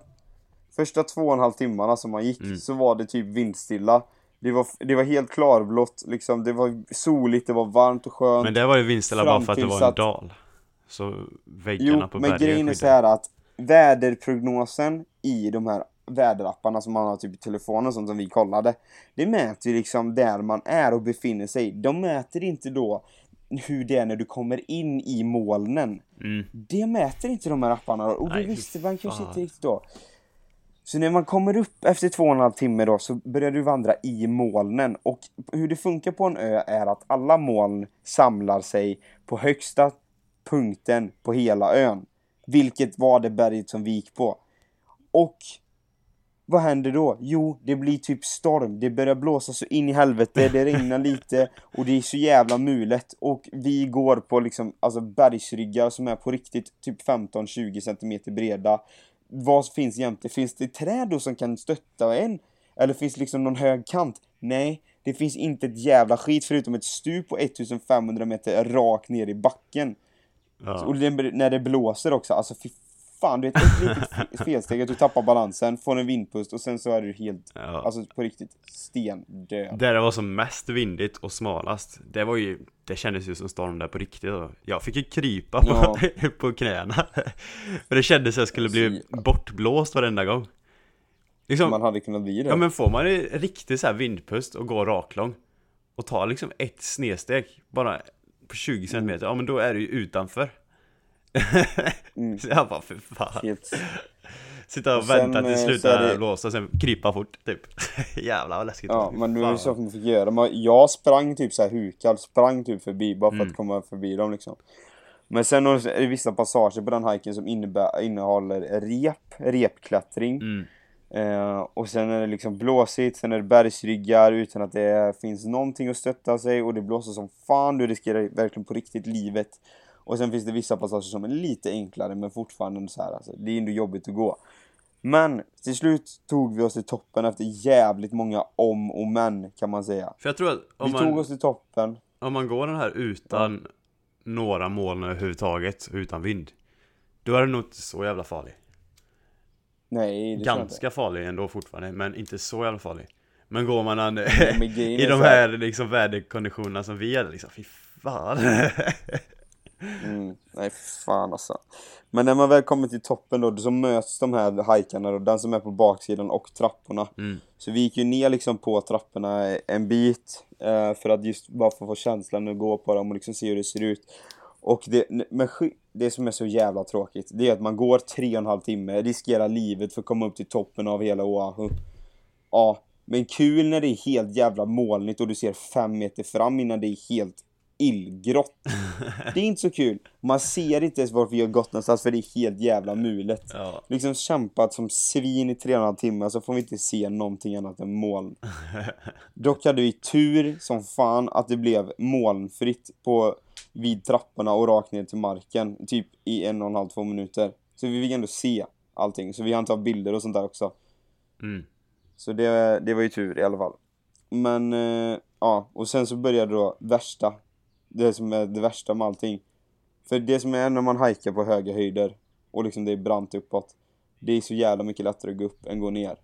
första två och en halv timmarna som man gick Mm. så var det typ vindstilla. Det var, det var helt klarblått, liksom, det var soligt, det var varmt och skönt. Men det var ju vindstilla bara för att det var en dal. Så väggarna jo, på men bergen grejen är så här att väderprognosen i de här väderapparna som man har typ i telefonen sånt som vi kollade. Det mäter ju liksom där man är och befinner sig. De mäter inte då hur det är när du kommer in i molnen. Mm. Det mäter inte de här apparna och det visste man kanske inte riktigt då. Så när man kommer upp efter två och en halv timme då så börjar du vandra i molnen och hur det funkar på en ö är att alla moln samlar sig på högsta punkten på hela ön. Vilket var det berget som vi gick på. Och vad händer då? Jo, det blir typ storm. Det börjar blåsa så in i helvete, det regnar lite och det är så jävla mulet. Och vi går på liksom, alltså bergsryggar som är på riktigt typ 15-20 cm breda. Vad finns jämte? Finns det träd då som kan stötta en? Eller finns det liksom någon hög kant? Nej, det finns inte ett jävla skit förutom ett stup på 1500 meter rakt ner i backen. Ja. Och det, när det blåser också, alltså fy fan, du vet ett litet fe- felsteg att du tappar balansen, får en vindpust och sen så är du helt, Ja. alltså på riktigt, stendöd. Där det var som mest vindigt och smalast Det var ju Det kändes ju som storm där på riktigt då. Jag fick ju krypa på, Ja. på knäna För det kändes som jag skulle bli Så- bortblåst varenda gång Liksom Man hade kunnat bli det. Ja men får man en riktig så här vindpust och går raklång Och tar liksom ett snedsteg Bara på 20 cm Ja men då är du ju utanför Mm. Så jag bara för fan Helt, Sitta och, Och vänta tills eh, det är slutar det- blåsa sen krypa fort typ Jävlar vad läskigt ja, men det var ju fan. så man fick göra. Man, jag sprang typ så här hukad, sprang typ förbi bara för Mm. att komma förbi dem liksom. Men sen är det vissa passager på den hiken som innebär, innehåller rep, repklättring. mm. Eh, och sen är det liksom blåsigt, sen är det bergsryggar utan att det finns någonting att stötta sig och det blåser som fan, du riskerar verkligen på riktigt livet. Och sen finns det vissa passager som är lite enklare men fortfarande så här, alltså, det är ändå jobbigt att gå. Men till slut tog vi oss till toppen efter jävligt många om och men kan man säga. För jag tror att om vi tog man, oss till toppen. om man går den här utan några moln överhuvudtaget, utan vind Då är det nog inte så jävla farlig Nej, det. Ganska farlig ändå fortfarande, men inte så jävla farlig Men går man an, i de här liksom väderkonditionerna som vi hade liksom, fy fan Mm, nej fan alltså. Men när man väl kommer till toppen då, så möts de här hajkarna då, den som är på baksidan och trapporna. mm. Så vi gick ju ner liksom på trapporna en bit eh, för att just bara få känslan att gå på dem och liksom se hur det ser ut. Och det, men det som är så jävla tråkigt, det är att man går tre och en halv timme, riskerar livet för att komma upp till toppen av hela Oahu. Ja, men kul när det är helt jävla molnigt och du ser fem meter fram innan det är helt illgrått. Det är inte så kul. Man ser inte ens vart vi har gått någonstans för det är helt jävla mulet. Ja, Liksom kämpat som svin i tre och en halv timme så får vi inte se någonting annat än moln. Dock hade vi tur som fan att det blev molnfritt på, vid trapporna och rakt ner till marken. Typ i en och en halv, två minuter. Så vi fick ändå se allting. Så vi hann ta bilder och sånt där också. mm. Så det, det var ju tur i alla fall. Men, eh, ja, och sen så började då värsta. Det som är det värsta med allting. För det som är när man hajkar på höga höjder och liksom det är brant uppåt. Det är så jävla mycket lättare att gå upp än gå ner.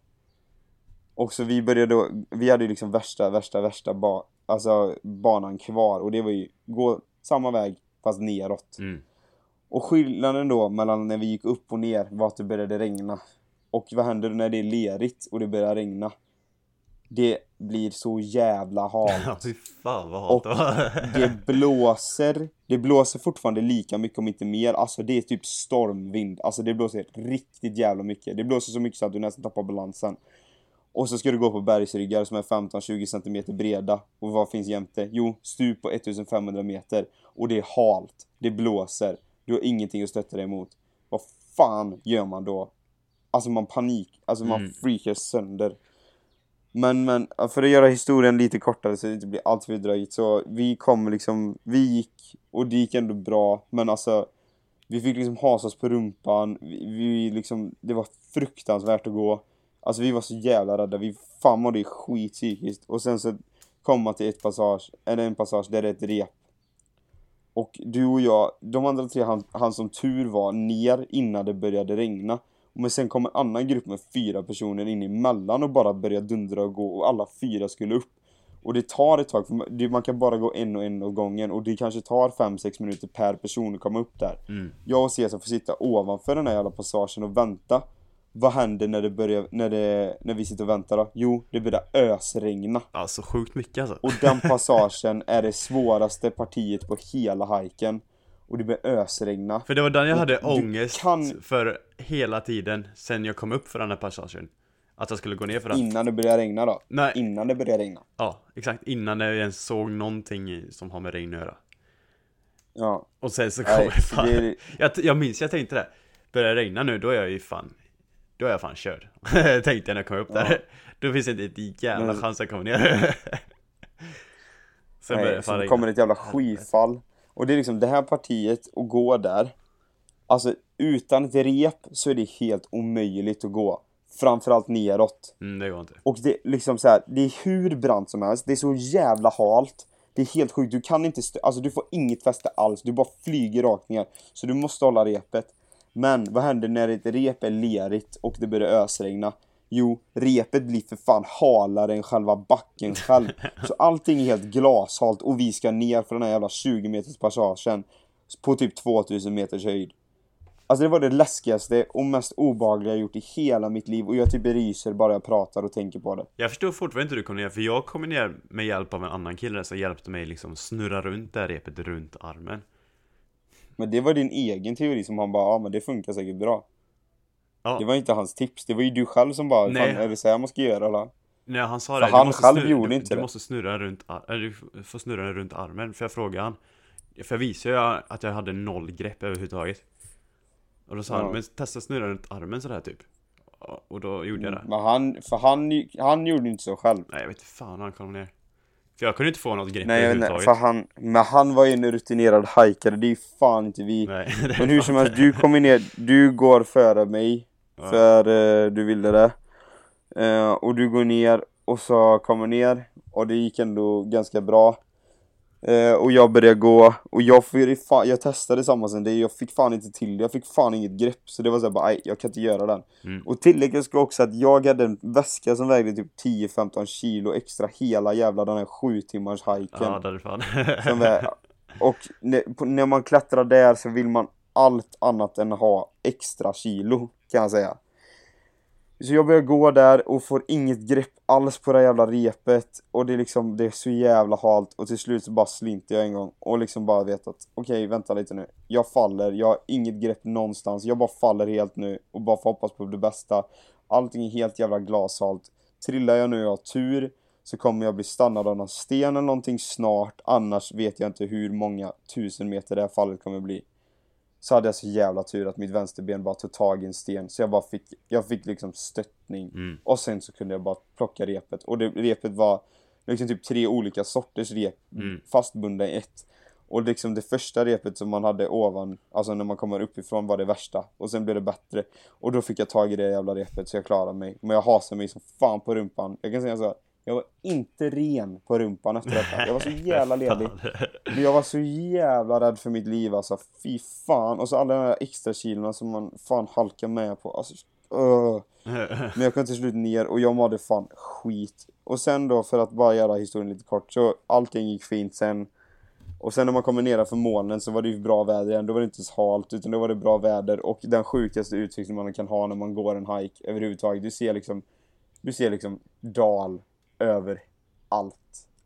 Och så vi började då, vi hade ju liksom värsta, värsta, värsta ba, alltså banan kvar och det var ju gå samma väg fast neråt. Mm. Och skillnaden då mellan när vi gick upp och ner var att det började regna. Och vad händer när det är lerigt och det börjar regna? Det blir så jävla halt. Fy fan vad halt det Det blåser, det blåser fortfarande lika mycket om inte mer. Alltså det är typ stormvind. Alltså det blåser riktigt jävla mycket. Det blåser så mycket så att du nästan tappar balansen. Och så ska du gå på bergsryggar som är 15-20 cm breda. Och vad finns jämte? Jo, stup på 1500 meter. Och det är halt. Det blåser. Du har ingenting att stötta dig emot. Vad fan gör man då? Alltså man panik. Alltså man Mm. freakar sönder. Men, men för att göra historien lite kortare så det inte blir allt för dröjt så vi kom liksom, vi gick och det gick ändå bra men alltså vi fick liksom hasa oss på rumpan, vi, vi liksom, det var fruktansvärt att gå. Alltså vi var så jävla rädda, vi fan mådde skit psykiskt och sen så kom man till ett passage, eller en passage där det är ett rep. Och du och jag, de andra tre han, han som tur var ner innan det började regna. Men sen kom en annan grupp med fyra personer in emellan och bara började dundra och gå och alla fyra skulle upp. Och det tar ett tag, för man- kan bara gå en och en åt gången och det kanske tar 5-6 minuter per person att komma upp där. mm. Jag och Cesar får sitta ovanför den här jävla passagen och vänta. Vad händer när det börjar, när det, när vi sitter och väntar då? Jo, det börjar ösregna. Alltså sjukt mycket alltså Och den passagen är det svåraste partiet på hela hiken. Och det börjar ösregna. För det var den jag Och hade ångest kan- för hela tiden sen jag kom upp för den här passagen Att jag skulle gå ner för den Innan det börjar regna då. Nej, Innan det börjar regna. ja exakt innan jag ens såg någonting som har med regn att göra Ja. Och sen så kommer så fan det jag, jag minns, jag tänkte det Börjar det regna nu, då är jag ju fan Då är jag fan körd Tänkte jag när jag kom upp Ja. där Då finns det inte ett jävla Men- chans att komma ner Sen börjar Nej, det så fan det regna kommer ett jävla skyfall. Och det är liksom det här partiet att gå där. Alltså utan ett rep så är det helt omöjligt att gå. Framförallt neråt. Mm, det går inte. Och det är liksom så här, det är hur brant som helst, det är så jävla halt. Det är helt sjukt, du kan inte, alltså du får inget fäste alls, du bara flyger rakt ner. Så du måste hålla repet. Men vad händer när ett rep är lerigt och det börjar ösregna? Jo, repet blir för fan halare än själva backen själv. Så allting är helt glashalt och vi ska ner för den här jävla 20 meters passagen på typ 2000 meters höjd. Alltså det var det läskigaste och mest obehagliga jag gjort i hela mitt liv och jag typ ryser bara jag pratar och tänker på det. Jag förstår fortfarande inte hur du kom ner, för jag kom ner med hjälp av en annan kille som hjälpte mig liksom snurra runt det här repet runt armen. Men det var din egen teori som han bara, ja men det funkar säkert bra. Ja, Det var inte hans tips, det var ju du själv som bara, Nej. fan är det så här man ska göra eller? Nej, han sa det, han du själv snurra, gjorde du, inte du det. måste snurra runt, eller du får snurra den runt armen, för jag frågade han? För jag visade ju att jag hade noll grepp överhuvudtaget. Och då sa Ja. han, men testa snurra runt armen sådär typ. Och då gjorde jag det. Men han, för han, han gjorde inte så själv. Nej jag vet fan han kom ner. För jag kunde inte få något grepp Nej, överhuvudtaget. för han, men han var ju en rutinerad hajkare, det är ju fan inte vi. Nej, Men hur som helst, du kommer ner, du går före mig, Ja. för eh, du ville det. Eh, och du går ner, och så kommer ner, och det gick ändå ganska bra. Eh, och jag började gå, och jag, fan, jag testade samma som dig, jag fick fan inte till det, jag fick fan inget grepp. Så det var såhär bara, nej, jag kan inte göra den. Mm. Och tilläggas ska också att jag hade en väska som vägde typ 10-15 kilo extra hela jävla den här 7 timmars hajken. Ja, det är fan Som är, och när, på, när man klättrar där så vill man allt annat än ha extra kilo, kan jag säga. Så jag börjar gå där och får inget grepp alls på det här jävla repet och det är liksom, det är så jävla halt och till slut så bara slinter jag en gång och liksom bara vet att okej, vänta lite nu. Jag faller, jag har inget grepp någonstans, jag bara faller helt nu och bara får hoppas på det bästa. Allting är helt jävla glashalt. Trillar jag nu och jag har tur så kommer jag bli stannad av någon sten eller någonting snart, annars vet jag inte hur många tusen meter det här fallet kommer bli. Så hade jag så jävla tur att mitt vänsterben bara tog tag i en sten, så jag bara fick, jag fick liksom stöttning. mm. Och sen så kunde jag bara plocka repet. Och det, repet var liksom typ tre olika sorters rep Mm. fastbundna i ett. Och liksom det första repet som man hade ovan, alltså när man kommer uppifrån var det värsta. Och sen blev det bättre. Och då fick jag tag i det jävla repet så jag klarade mig. Men jag hasade mig som fan på rumpan. Jag kan säga så här, jag var inte ren på rumpan efter detta. Jag var så jävla ledig. Jag var så jävla rädd för mitt liv alltså. Fy fan. Och så alla de här extra kilorna som man fan halkar med på. Alltså, öh. Men jag kom till slut ner och jag mådde fan skit. Och sen då, för att bara göra historien lite kort, så allting gick fint sen. Och sen när man kommer nedanför molnen så var det ju bra väder igen. Då var det inte så halt, utan då var det bra väder. Och den sjukaste utsikten man kan ha när man går en hike överhuvudtaget. Du ser liksom, du ser liksom dal över allt.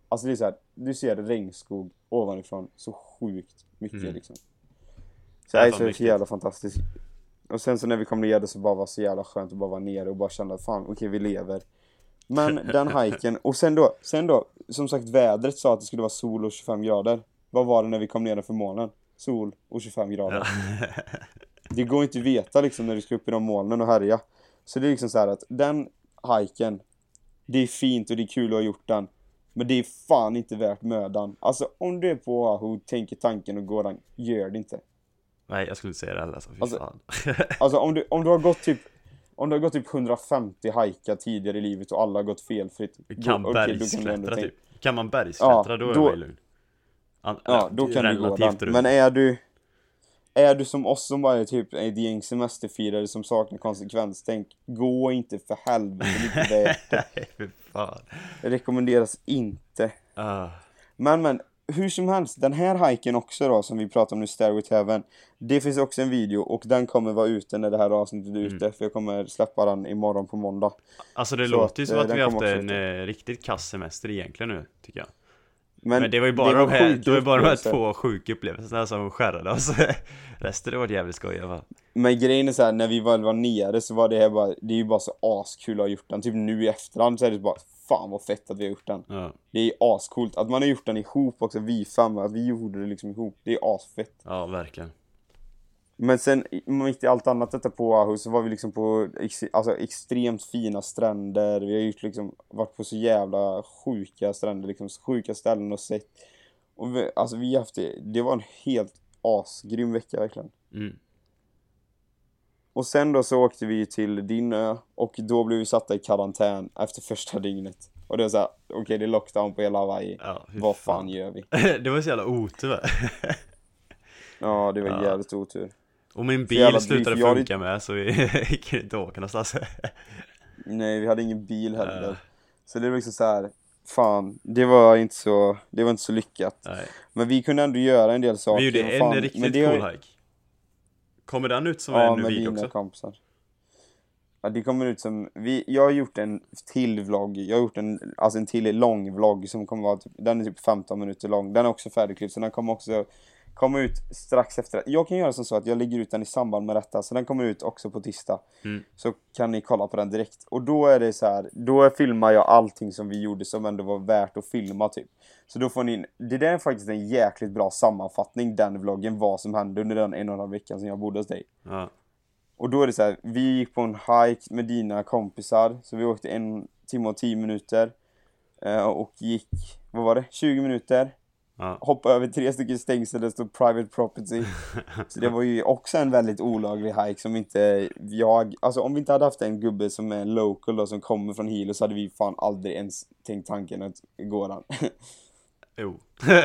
Alltså det är så här, du ser regnskog ovanifrån så sjukt mycket Mm. liksom. Så Det är så mäktigt. jävla fantastiskt. Och sen så när vi kom ner det så bara var så jävla skönt att bara vara nere och bara känna att fan okej vi lever. Men den hiken, och sen då, sen då, som sagt vädret sa att det skulle vara sol och 25 grader. Vad var det när vi kom ner för molnen? Sol och 25 grader. Det går inte att veta liksom när du ska upp i de molnen och härja. Så det är liksom så här att den hiken, det är fint och det är kul att ha gjort den. Men det är fan inte värt mödan. Alltså om du är på Oahu, tänker tanken och går den, gör det inte. Nej jag skulle inte säga det heller alltså, fy Alltså, fan Alltså om du, om du har gått typ om du har gått typ 150 hajkar tidigare i livet och alla har gått felfritt. Kan då- okej, då kan bergsklättra typ Kan man bergsklättra Ja, då är man ju lugn An- Ja, då kan du gå den. Men är du är du som oss som bara är typ ett gäng semesterfirare som saknar konsekvenstänk, gå inte för helvete. Nej fan Det rekommenderas inte. Ah, Men men, hur som helst, den här hiken också då som vi pratar om nu, Stairway to Heaven. Det finns också en video och den kommer vara ute när det här avsnittet är ute, för jag kommer släppa den imorgon på måndag. Alltså det Så låter ju att, som eh, att den vi har haft en eh, riktigt kass semester egentligen nu, tycker jag Men, Men, det var ju bara de här, det var bara de här två sjuka upplevelserna som skärrade oss Resten det var jävligt skoj i alla fall Men grejen är så här, när vi väl var nere så var det här bara, det är ju bara så askul att ha gjort den. Typ nu i efterhand så är det bara, fan vad fett att vi har gjort den. Ja, Det är ascoolt. Att man har gjort den ihop också, vi fem, att vi gjorde det liksom ihop. Det är asfett. ja verkligen Men sen mitt i allt annat detta på Oahu så var vi liksom på ex, alltså, extremt fina stränder. Vi har gjort liksom, varit på så jävla sjuka stränder, liksom sjuka ställen och sett. Och vi, alltså vi har haft det, det var en helt asgrym vecka verkligen. mm. Och sen då så åkte vi till din ö och då blev vi satta i karantän efter första dygnet. Och det var såhär, okej okay, det är lockdown på hela Hawaii. Ja, Vad fan gör vi? det var så jävla otur? Ja, det var Ja. jävligt otur. Och min bil slutade jag hade- funka med så vi gick inte åka någonstans. Nej, vi hade ingen bil heller. Äh. Så det var liksom så här. fan, det var inte så, det var inte så lyckat. Nej. Men vi kunde ändå göra en del saker. Vi gjorde en fan, riktigt det, cool hike. Kommer den ut som Ja, en video också? kompisar. Ja, det kommer ut som, vi, jag har gjort en till vlogg, jag har gjort en, alltså en till lång vlogg som kommer vara typ, den är typ 15 minuter lång, den är också färdigklippt så den kommer också komma ut strax efter, jag kan göra som så att jag lägger ut den i samband med detta, så den kommer ut också på tisdag. Mm. Så kan ni kolla på den direkt. Och då är det så här, då filmar jag allting som vi gjorde som ändå var värt att filma typ. Så då får ni, det där är faktiskt en jäkligt bra sammanfattning, den vloggen, vad som hände under den en och en halv veckan som jag bodde hos dig. Ja. Och då är det så här, vi gick på en hike med dina kompisar, så vi åkte en timme och tio minuter. Eh, och gick, vad var det, 20 minuter. Ja. Hoppade över tre stycken stängsel, det stod private property. Så det var ju också en väldigt olaglig hike som inte jag, alltså om vi inte hade haft en gubbe som är local då, som kommer från Hilo så hade vi fan aldrig ens tänkt tanken att gå den. Jo.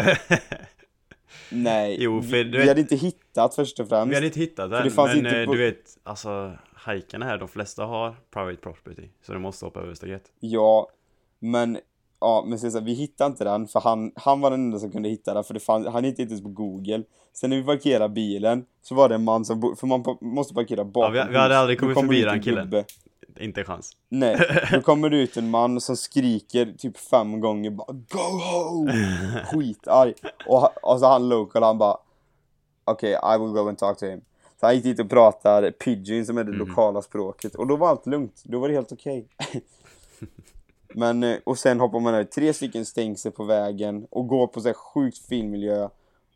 Nej, Jo, för vi, du vi vet- hade inte hittat först och främst. Vi hade inte hittat den, men inte eh, på- du vet, alltså hajkarna här, de flesta har private property. Så de måste hoppa över staket. Ja, men Ja, men så, så, här, vi hittade inte den för han, han var den enda som kunde hitta den för det fann, han hittade inte ens på google. Sen när vi parkerade bilen så var det en man som, för man måste parkera bakom Ja, vi- vi hade aldrig kommit förbi den en killen. gubbe. Inte en chans. Nej, då kommer det ut en man som skriker typ fem gånger bara Go home! Skitarg. Och, och så han local, han bara Okej, I will go and talk to him. Så han gick dit och pratade pidgin som är det Mm. lokala språket och då var allt lugnt, då var det helt okej. Men, eh, och sen hoppar man över tre stycken stängsel på vägen och går på så här sjukt fin miljö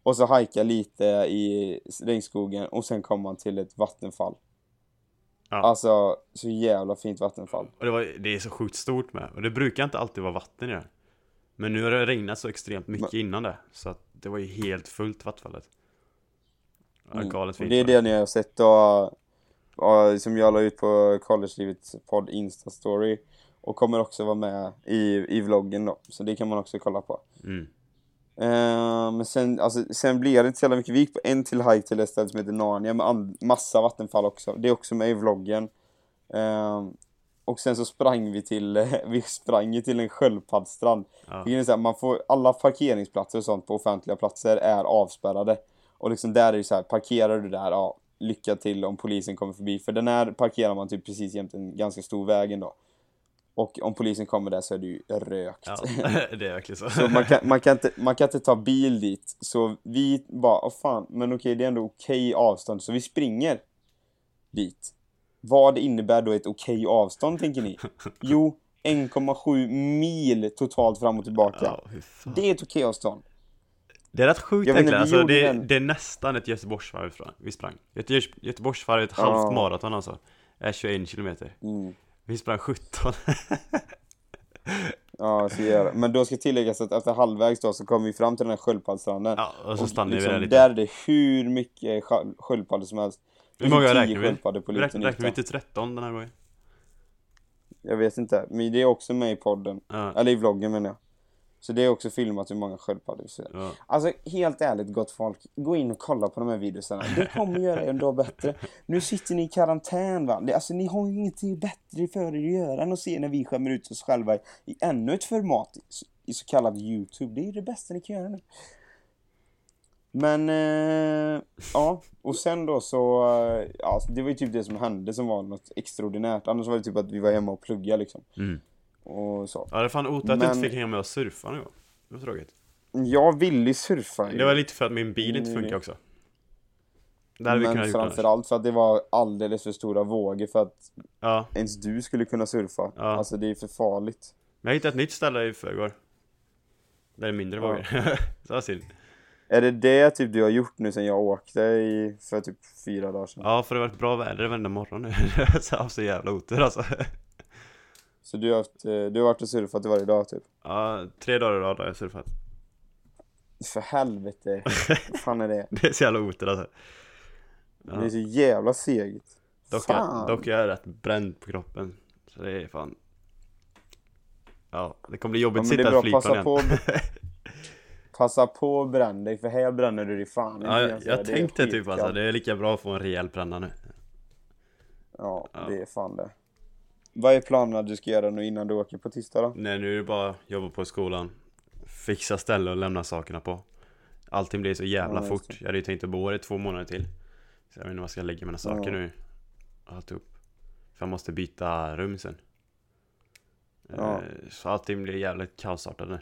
och så hajkar lite i regnskogen och sen kommer man till ett vattenfall. Ja. Alltså, så jävla fint vattenfall. Och det, var, det är så sjukt stort med. Och det brukar inte alltid vara vatten i det. Men nu har det regnat så extremt mycket innan det. Så att det var ju helt fullt vattenfallet. Ja, Mm. galet Och fint. det är det ni har sett då, som jag la ut på Collegelivets podd Insta-story. Och kommer också vara med i, i vloggen då, så det kan man också kolla på. Mm. Eh, men sen, alltså, sen blev det inte så jävla mycket, vi gick på en till hike till ett ställe som heter Narnia med massa vattenfall också. Det är också med i vloggen. Eh, och sen så sprang vi till, vi sprang ju till en sköldpaddsstrand. Ja. Man får, alla parkeringsplatser och sånt på offentliga platser är avspärrade. Och liksom där är det så här, parkerar du där, ja, lycka till om polisen kommer förbi. För den här parkerar man typ precis jämte en ganska stor väg ändå. Och om polisen kommer där så är det ju rökt. Ja, det är verkligen så. Så man kan, man, kan inte, man kan inte ta bil dit. Så vi bara, åh fan, men okej det är ändå okej avstånd. Så vi springer dit. Vad innebär då ett okej avstånd tänker ni? Jo, 1,7 mil totalt fram och tillbaka. Fan. Det är ett okej avstånd. Det är rätt sjukt egentligen, alltså, det, den. det är nästan ett Göteborgsvarv vi sprang- Göte- Göteborgsvarv är ett halvt Ja. maraton alltså är 21 kilometer Mm. Vi sprang 17 Ja, så gör. Men då ska tilläggas att efter halvvägs då så kommer vi fram till den här sköldpaddsstranden. Ja, och så stannade vi liksom, där lite Där är det hur mycket sköld- sköldpaddor som helst. Hur många räknar vi? på Vi liten räknar, vi till 13 den här gången? Jag vet inte, men det är också med i podden. Ja, Eller i vloggen menar jag. Så det är också filmat hur många sköldpaddor vi ser. ja. Alltså helt ärligt gott folk, gå in och kolla på de här videorna. Det kommer göra er en dag bättre. Nu sitter ni i karantän va. Det, alltså ni har ju inget bättre för er att göra än att se när vi skämmer ut oss själva i, i ännu ett format. I, I så kallad YouTube. Det är ju det bästa ni kan göra nu. Men, eh, ja. Och sen då så, eh, ja, det var ju typ det som hände som var något extraordinärt. Annars var det typ att vi var hemma och pluggade liksom. Mm. Och så. ja det är fan otur att du inte fick hänga med och surfa nu Det var tråkigt Jag ville surfa ju. Det var lite för att min bil inte Mm. funkar också vi Men framförallt för att det var alldeles för stora vågor för att Ja, ens du skulle kunna surfa. Ja. Alltså det är för farligt. men jag hittade ett nytt ställe i förrgår Där det är mindre Ja. vågor Så synd Är det det typ du har gjort nu sen jag åkte i, för typ fyra dagar sedan? Ja, för det har varit bra väder varenda morgon nu Så jag har så jävla otur alltså Så du har, haft, eh, du har varit och surfat varje dag typ? Ja, tre dagar i rad har jag surfat För helvete. Vad fan är det? Det är så jävla otur alltså Det är så jävla segt. Dock, är, Fan. dock är jag rätt bränd på kroppen. Så det är fan... Ja, det kommer bli Ja, jobbigt att sitta är i flygplan passa igen. på Passa på att bränna dig, för här bränner du dig fan Ja, jag, jag är tänkte typ alltså, det är lika bra att få en rejäl bränna nu. Ja, Ja. det är fan det. Vad är planerna du ska göra nu innan du åker på tisdag då? Nej, nu är det bara jobba på skolan. Fixa ställe och lämna sakerna på. Allting blir så jävla Ja, fort. Jag hade ju tänkt att bo här i två månader till. Så jag vet inte vad jag ska lägga mina saker Ja. nu. Alltihop. För jag måste byta rum sen. Ja. Eh, Så allting blir jävligt kaosartat nu.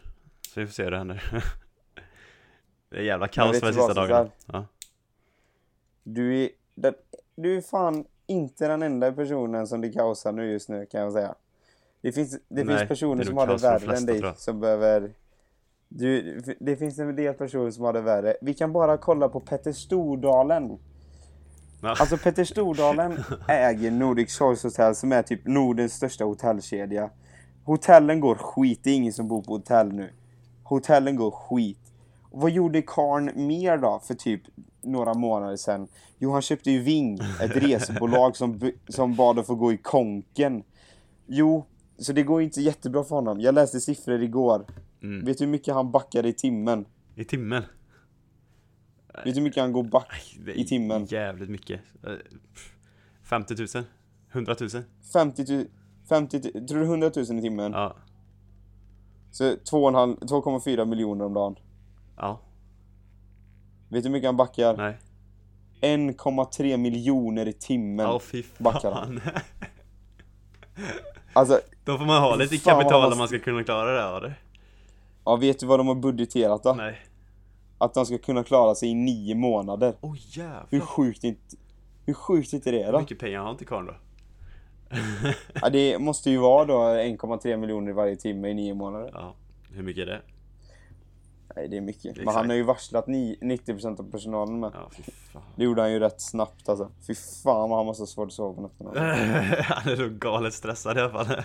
Så vi får se hur det händer. Det är jävla kaos de sista dagarna. Ja. Du är, du är fan inte den enda personen som det kaosar nu just nu kan jag säga. Det finns, det Nej, finns personer det som har det värre än dig som behöver... Du, det finns en del personer som har det värre. Vi kan bara kolla på Petter Stordalen. Ja. Alltså Petter Stordalen äger Nordic Choice Hotel som är typ Nordens största hotellkedja. Hotellen går skit, det är ingen som bor på hotell nu. Hotellen går skit. Och vad gjorde karn mer då för typ några månader sedan? Jo, han köpte ju Ving, ett resebolag som, som bad att få gå i konken. Jo, så det går inte jättebra för honom. Jag läste siffror igår. Mm. Vet du hur mycket han backade i timmen? I timmen. Vet du hur mycket han går back? Nej, det är I timmen. Jävligt mycket. Eh, pff, 50 000? 100 000? 50 000, 50 000, tror du 100 000 i timmen? Ja. Så 2,5 2,4 miljoner om dagen. Ja. Vet du hur mycket han backar? Nej. 1,3 miljoner i timmen. Ja, fy backar fan. Alltså, Då får man ha lite Fan, kapital om man ska kunna klara det här, eller? ja, vet du vad de har budgeterat då? Nej. Att de ska kunna klara sig i nio månader. Oj oh, Hur jävlar. sjukt inte, hur sjukt inte det är Hur då? mycket pengar har inte karln då? Ja, det måste ju vara då 1,3 miljoner varje timme i nio månader. Ja. Hur mycket är det? Nej, det är mycket. Men Exakt. han har ju varslat ni- 90% av personalen med. Ja. Det gjorde han ju rätt snabbt alltså. Fy fan vad han måste ha svårt att sova på nätterna. Han är nog galet stressad i alla fall.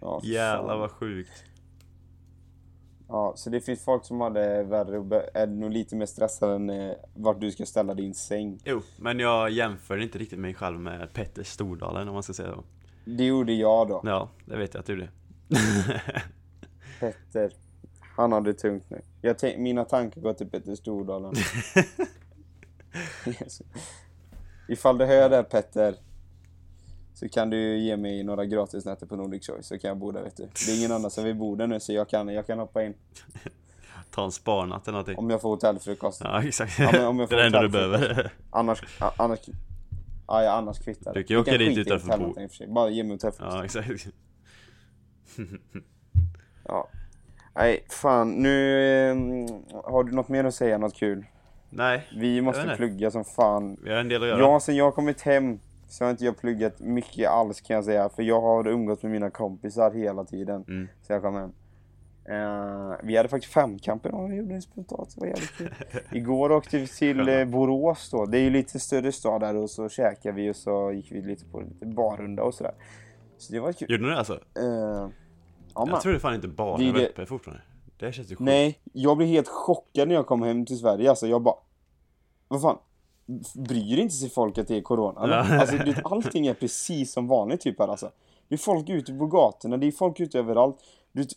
Ja, Jävlar vad sjukt. Ja, så det finns folk som har det värre och är nog lite mer stressade än eh, vart du ska ställa din säng. Jo, men jag jämför inte riktigt mig själv med Petter Stordalen om man ska säga så. Det gjorde jag då. Ja, det vet jag att du gjorde. Petter. Han har det tungt nu. Jag tänk, mina tankar går till Petter Stordalen. Yes. Ifall du hör det Petter. Så kan du ge mig några gratisnätter på Nordic Choice så kan jag bo där vet du. Det är ingen annan som vill bo där nu så jag kan, jag kan hoppa in. Ta en sparnatt eller någonting. Om jag får hotellfrukost. Ja, exakt. Ja, om jag det får är det enda du behöver. Annars, annars, ja, ja, annars kvittar det. Du kan ju åka dit skita i utan att få bo. Bara ge mig hotellfrukost. Ja, exakt. Ja. Nej, fan. Nu eh, har du något mer att säga, något kul? Nej, Vi måste plugga som fan. vi har en del att göra. Ja, sen jag kommit hem så har inte jag pluggat mycket alls kan jag säga. För jag har umgått med mina kompisar hela tiden. Mm. Så jag kom hem. Eh, vi hade faktiskt femkamp idag, vi gjorde det spontant, det var jävligt kul. Igår åkte vi till eh, Borås då, det är ju lite större stad där och så käkade vi och så gick vi lite på lite barrunda och sådär. Så det var kul. Gjorde ni det alltså? Eh, ja. Jag trodde fan inte bara Det är det- uppe fortfarande. Det känns ju sjukt. Nej, jag blev helt chockad när jag kom hem till Sverige. Alltså jag bara... Vad fan? Bryr inte sig folk att det är corona? Ja. Alltså det, allting är precis som vanligt typ här alltså. Det är folk ute på gatorna, det är folk ute överallt. Vet,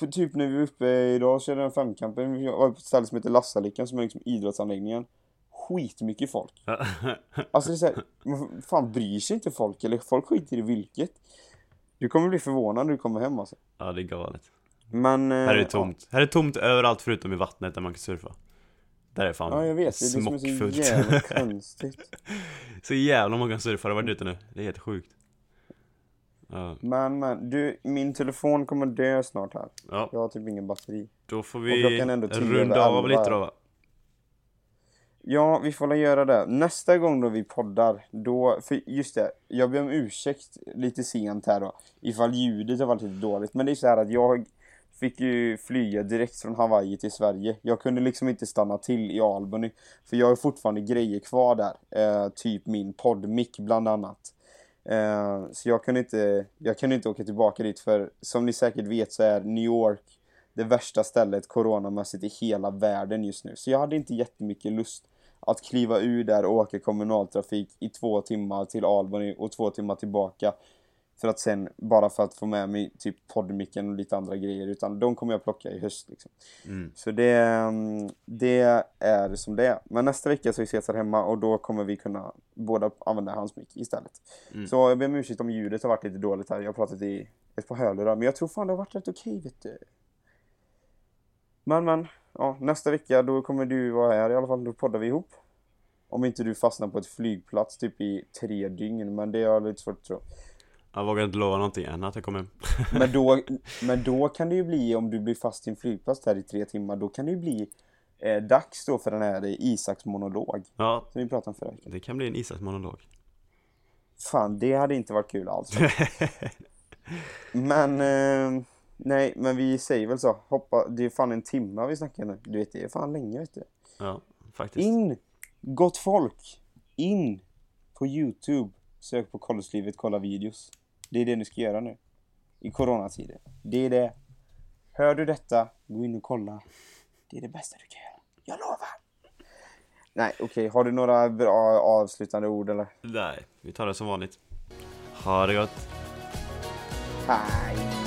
på, typ när vi var uppe idag så körde jag en femkampen. Vi var på ett ställe som heter Lassalyckan som är liksom idrottsanläggningen. Skitmycket folk. Alltså det är såhär, men fan bryr sig inte folk? Eller folk skiter i vilket. Du kommer bli förvånad när du kommer hem alltså. ja, det är galet. Men... eh, Här är det tomt. Här är det tomt överallt förutom i vattnet där man kan surfa. Där är fan Ja, jag vet. Det är det som är så jävla konstigt. så jävla många surfare har varit ute nu. Det är helt sjukt. Ja, Men, men, du, min telefon kommer dö snart här. ja Jag har typ ingen batteri. då får vi runda av lite då va? Ja, vi får väl göra det. Nästa gång då vi poddar, då, för just det, jag ber om ursäkt lite sent här då, ifall ljudet har varit lite dåligt. Men det är så här att jag fick ju flyga direkt från Hawaii till Sverige. Jag kunde liksom inte stanna till i Albany, för jag har fortfarande grejer kvar där. Eh, typ min poddmick bland annat. Eh, så jag kunde, inte, jag kunde inte åka tillbaka dit, för som ni säkert vet så är New York det värsta stället coronamässigt i hela världen just nu. Så jag hade inte jättemycket lust att kliva ur där och åka kommunaltrafik i två timmar till Albany och två timmar tillbaka. För att sen, bara för att få med mig typ poddmicken och lite andra grejer, utan de kommer jag plocka i höst liksom. Mm. Så det, det är som det är. Men nästa vecka så ses här hemma och då kommer vi kunna båda använda hans mick istället. Mm. Så jag ber om ursäkt om ljudet har varit lite dåligt här. Jag har pratat i ett par hörlurar, men jag tror fan det har varit rätt okej vet du. Men men, ja, nästa vecka då kommer du vara här i alla fall, då poddar vi ihop. Om inte du fastnar på ett flygplats typ i tre dygn, men det är lite svårt att tro. Jag vågar inte lova någonting än att jag kommer hem. Men då, men då kan det ju bli, om du blir fast i en flygplats där i tre timmar, då kan det ju bli eh, dags då för den här Isaks monolog. Ja, Som vi pratade om förra veckan. det kan bli en Isaks monolog. Fan, det hade inte varit kul alls. men, eh, nej, men vi säger väl så. Hoppa, det är fan en timme vi snackar nu. Du vet, det är fan länge vet du. Ja, faktiskt. In, gott folk, in på Youtube. Sök på Collegelivet, kolla videos. Det är det ni ska göra nu. I coronatider. Det är det. Hör du detta, gå in och kolla. Det är det bästa du kan göra. Jag lovar. Nej, okej. Har du några bra avslutande ord eller? Nej, vi tar det som vanligt. Ha det gott. Hej.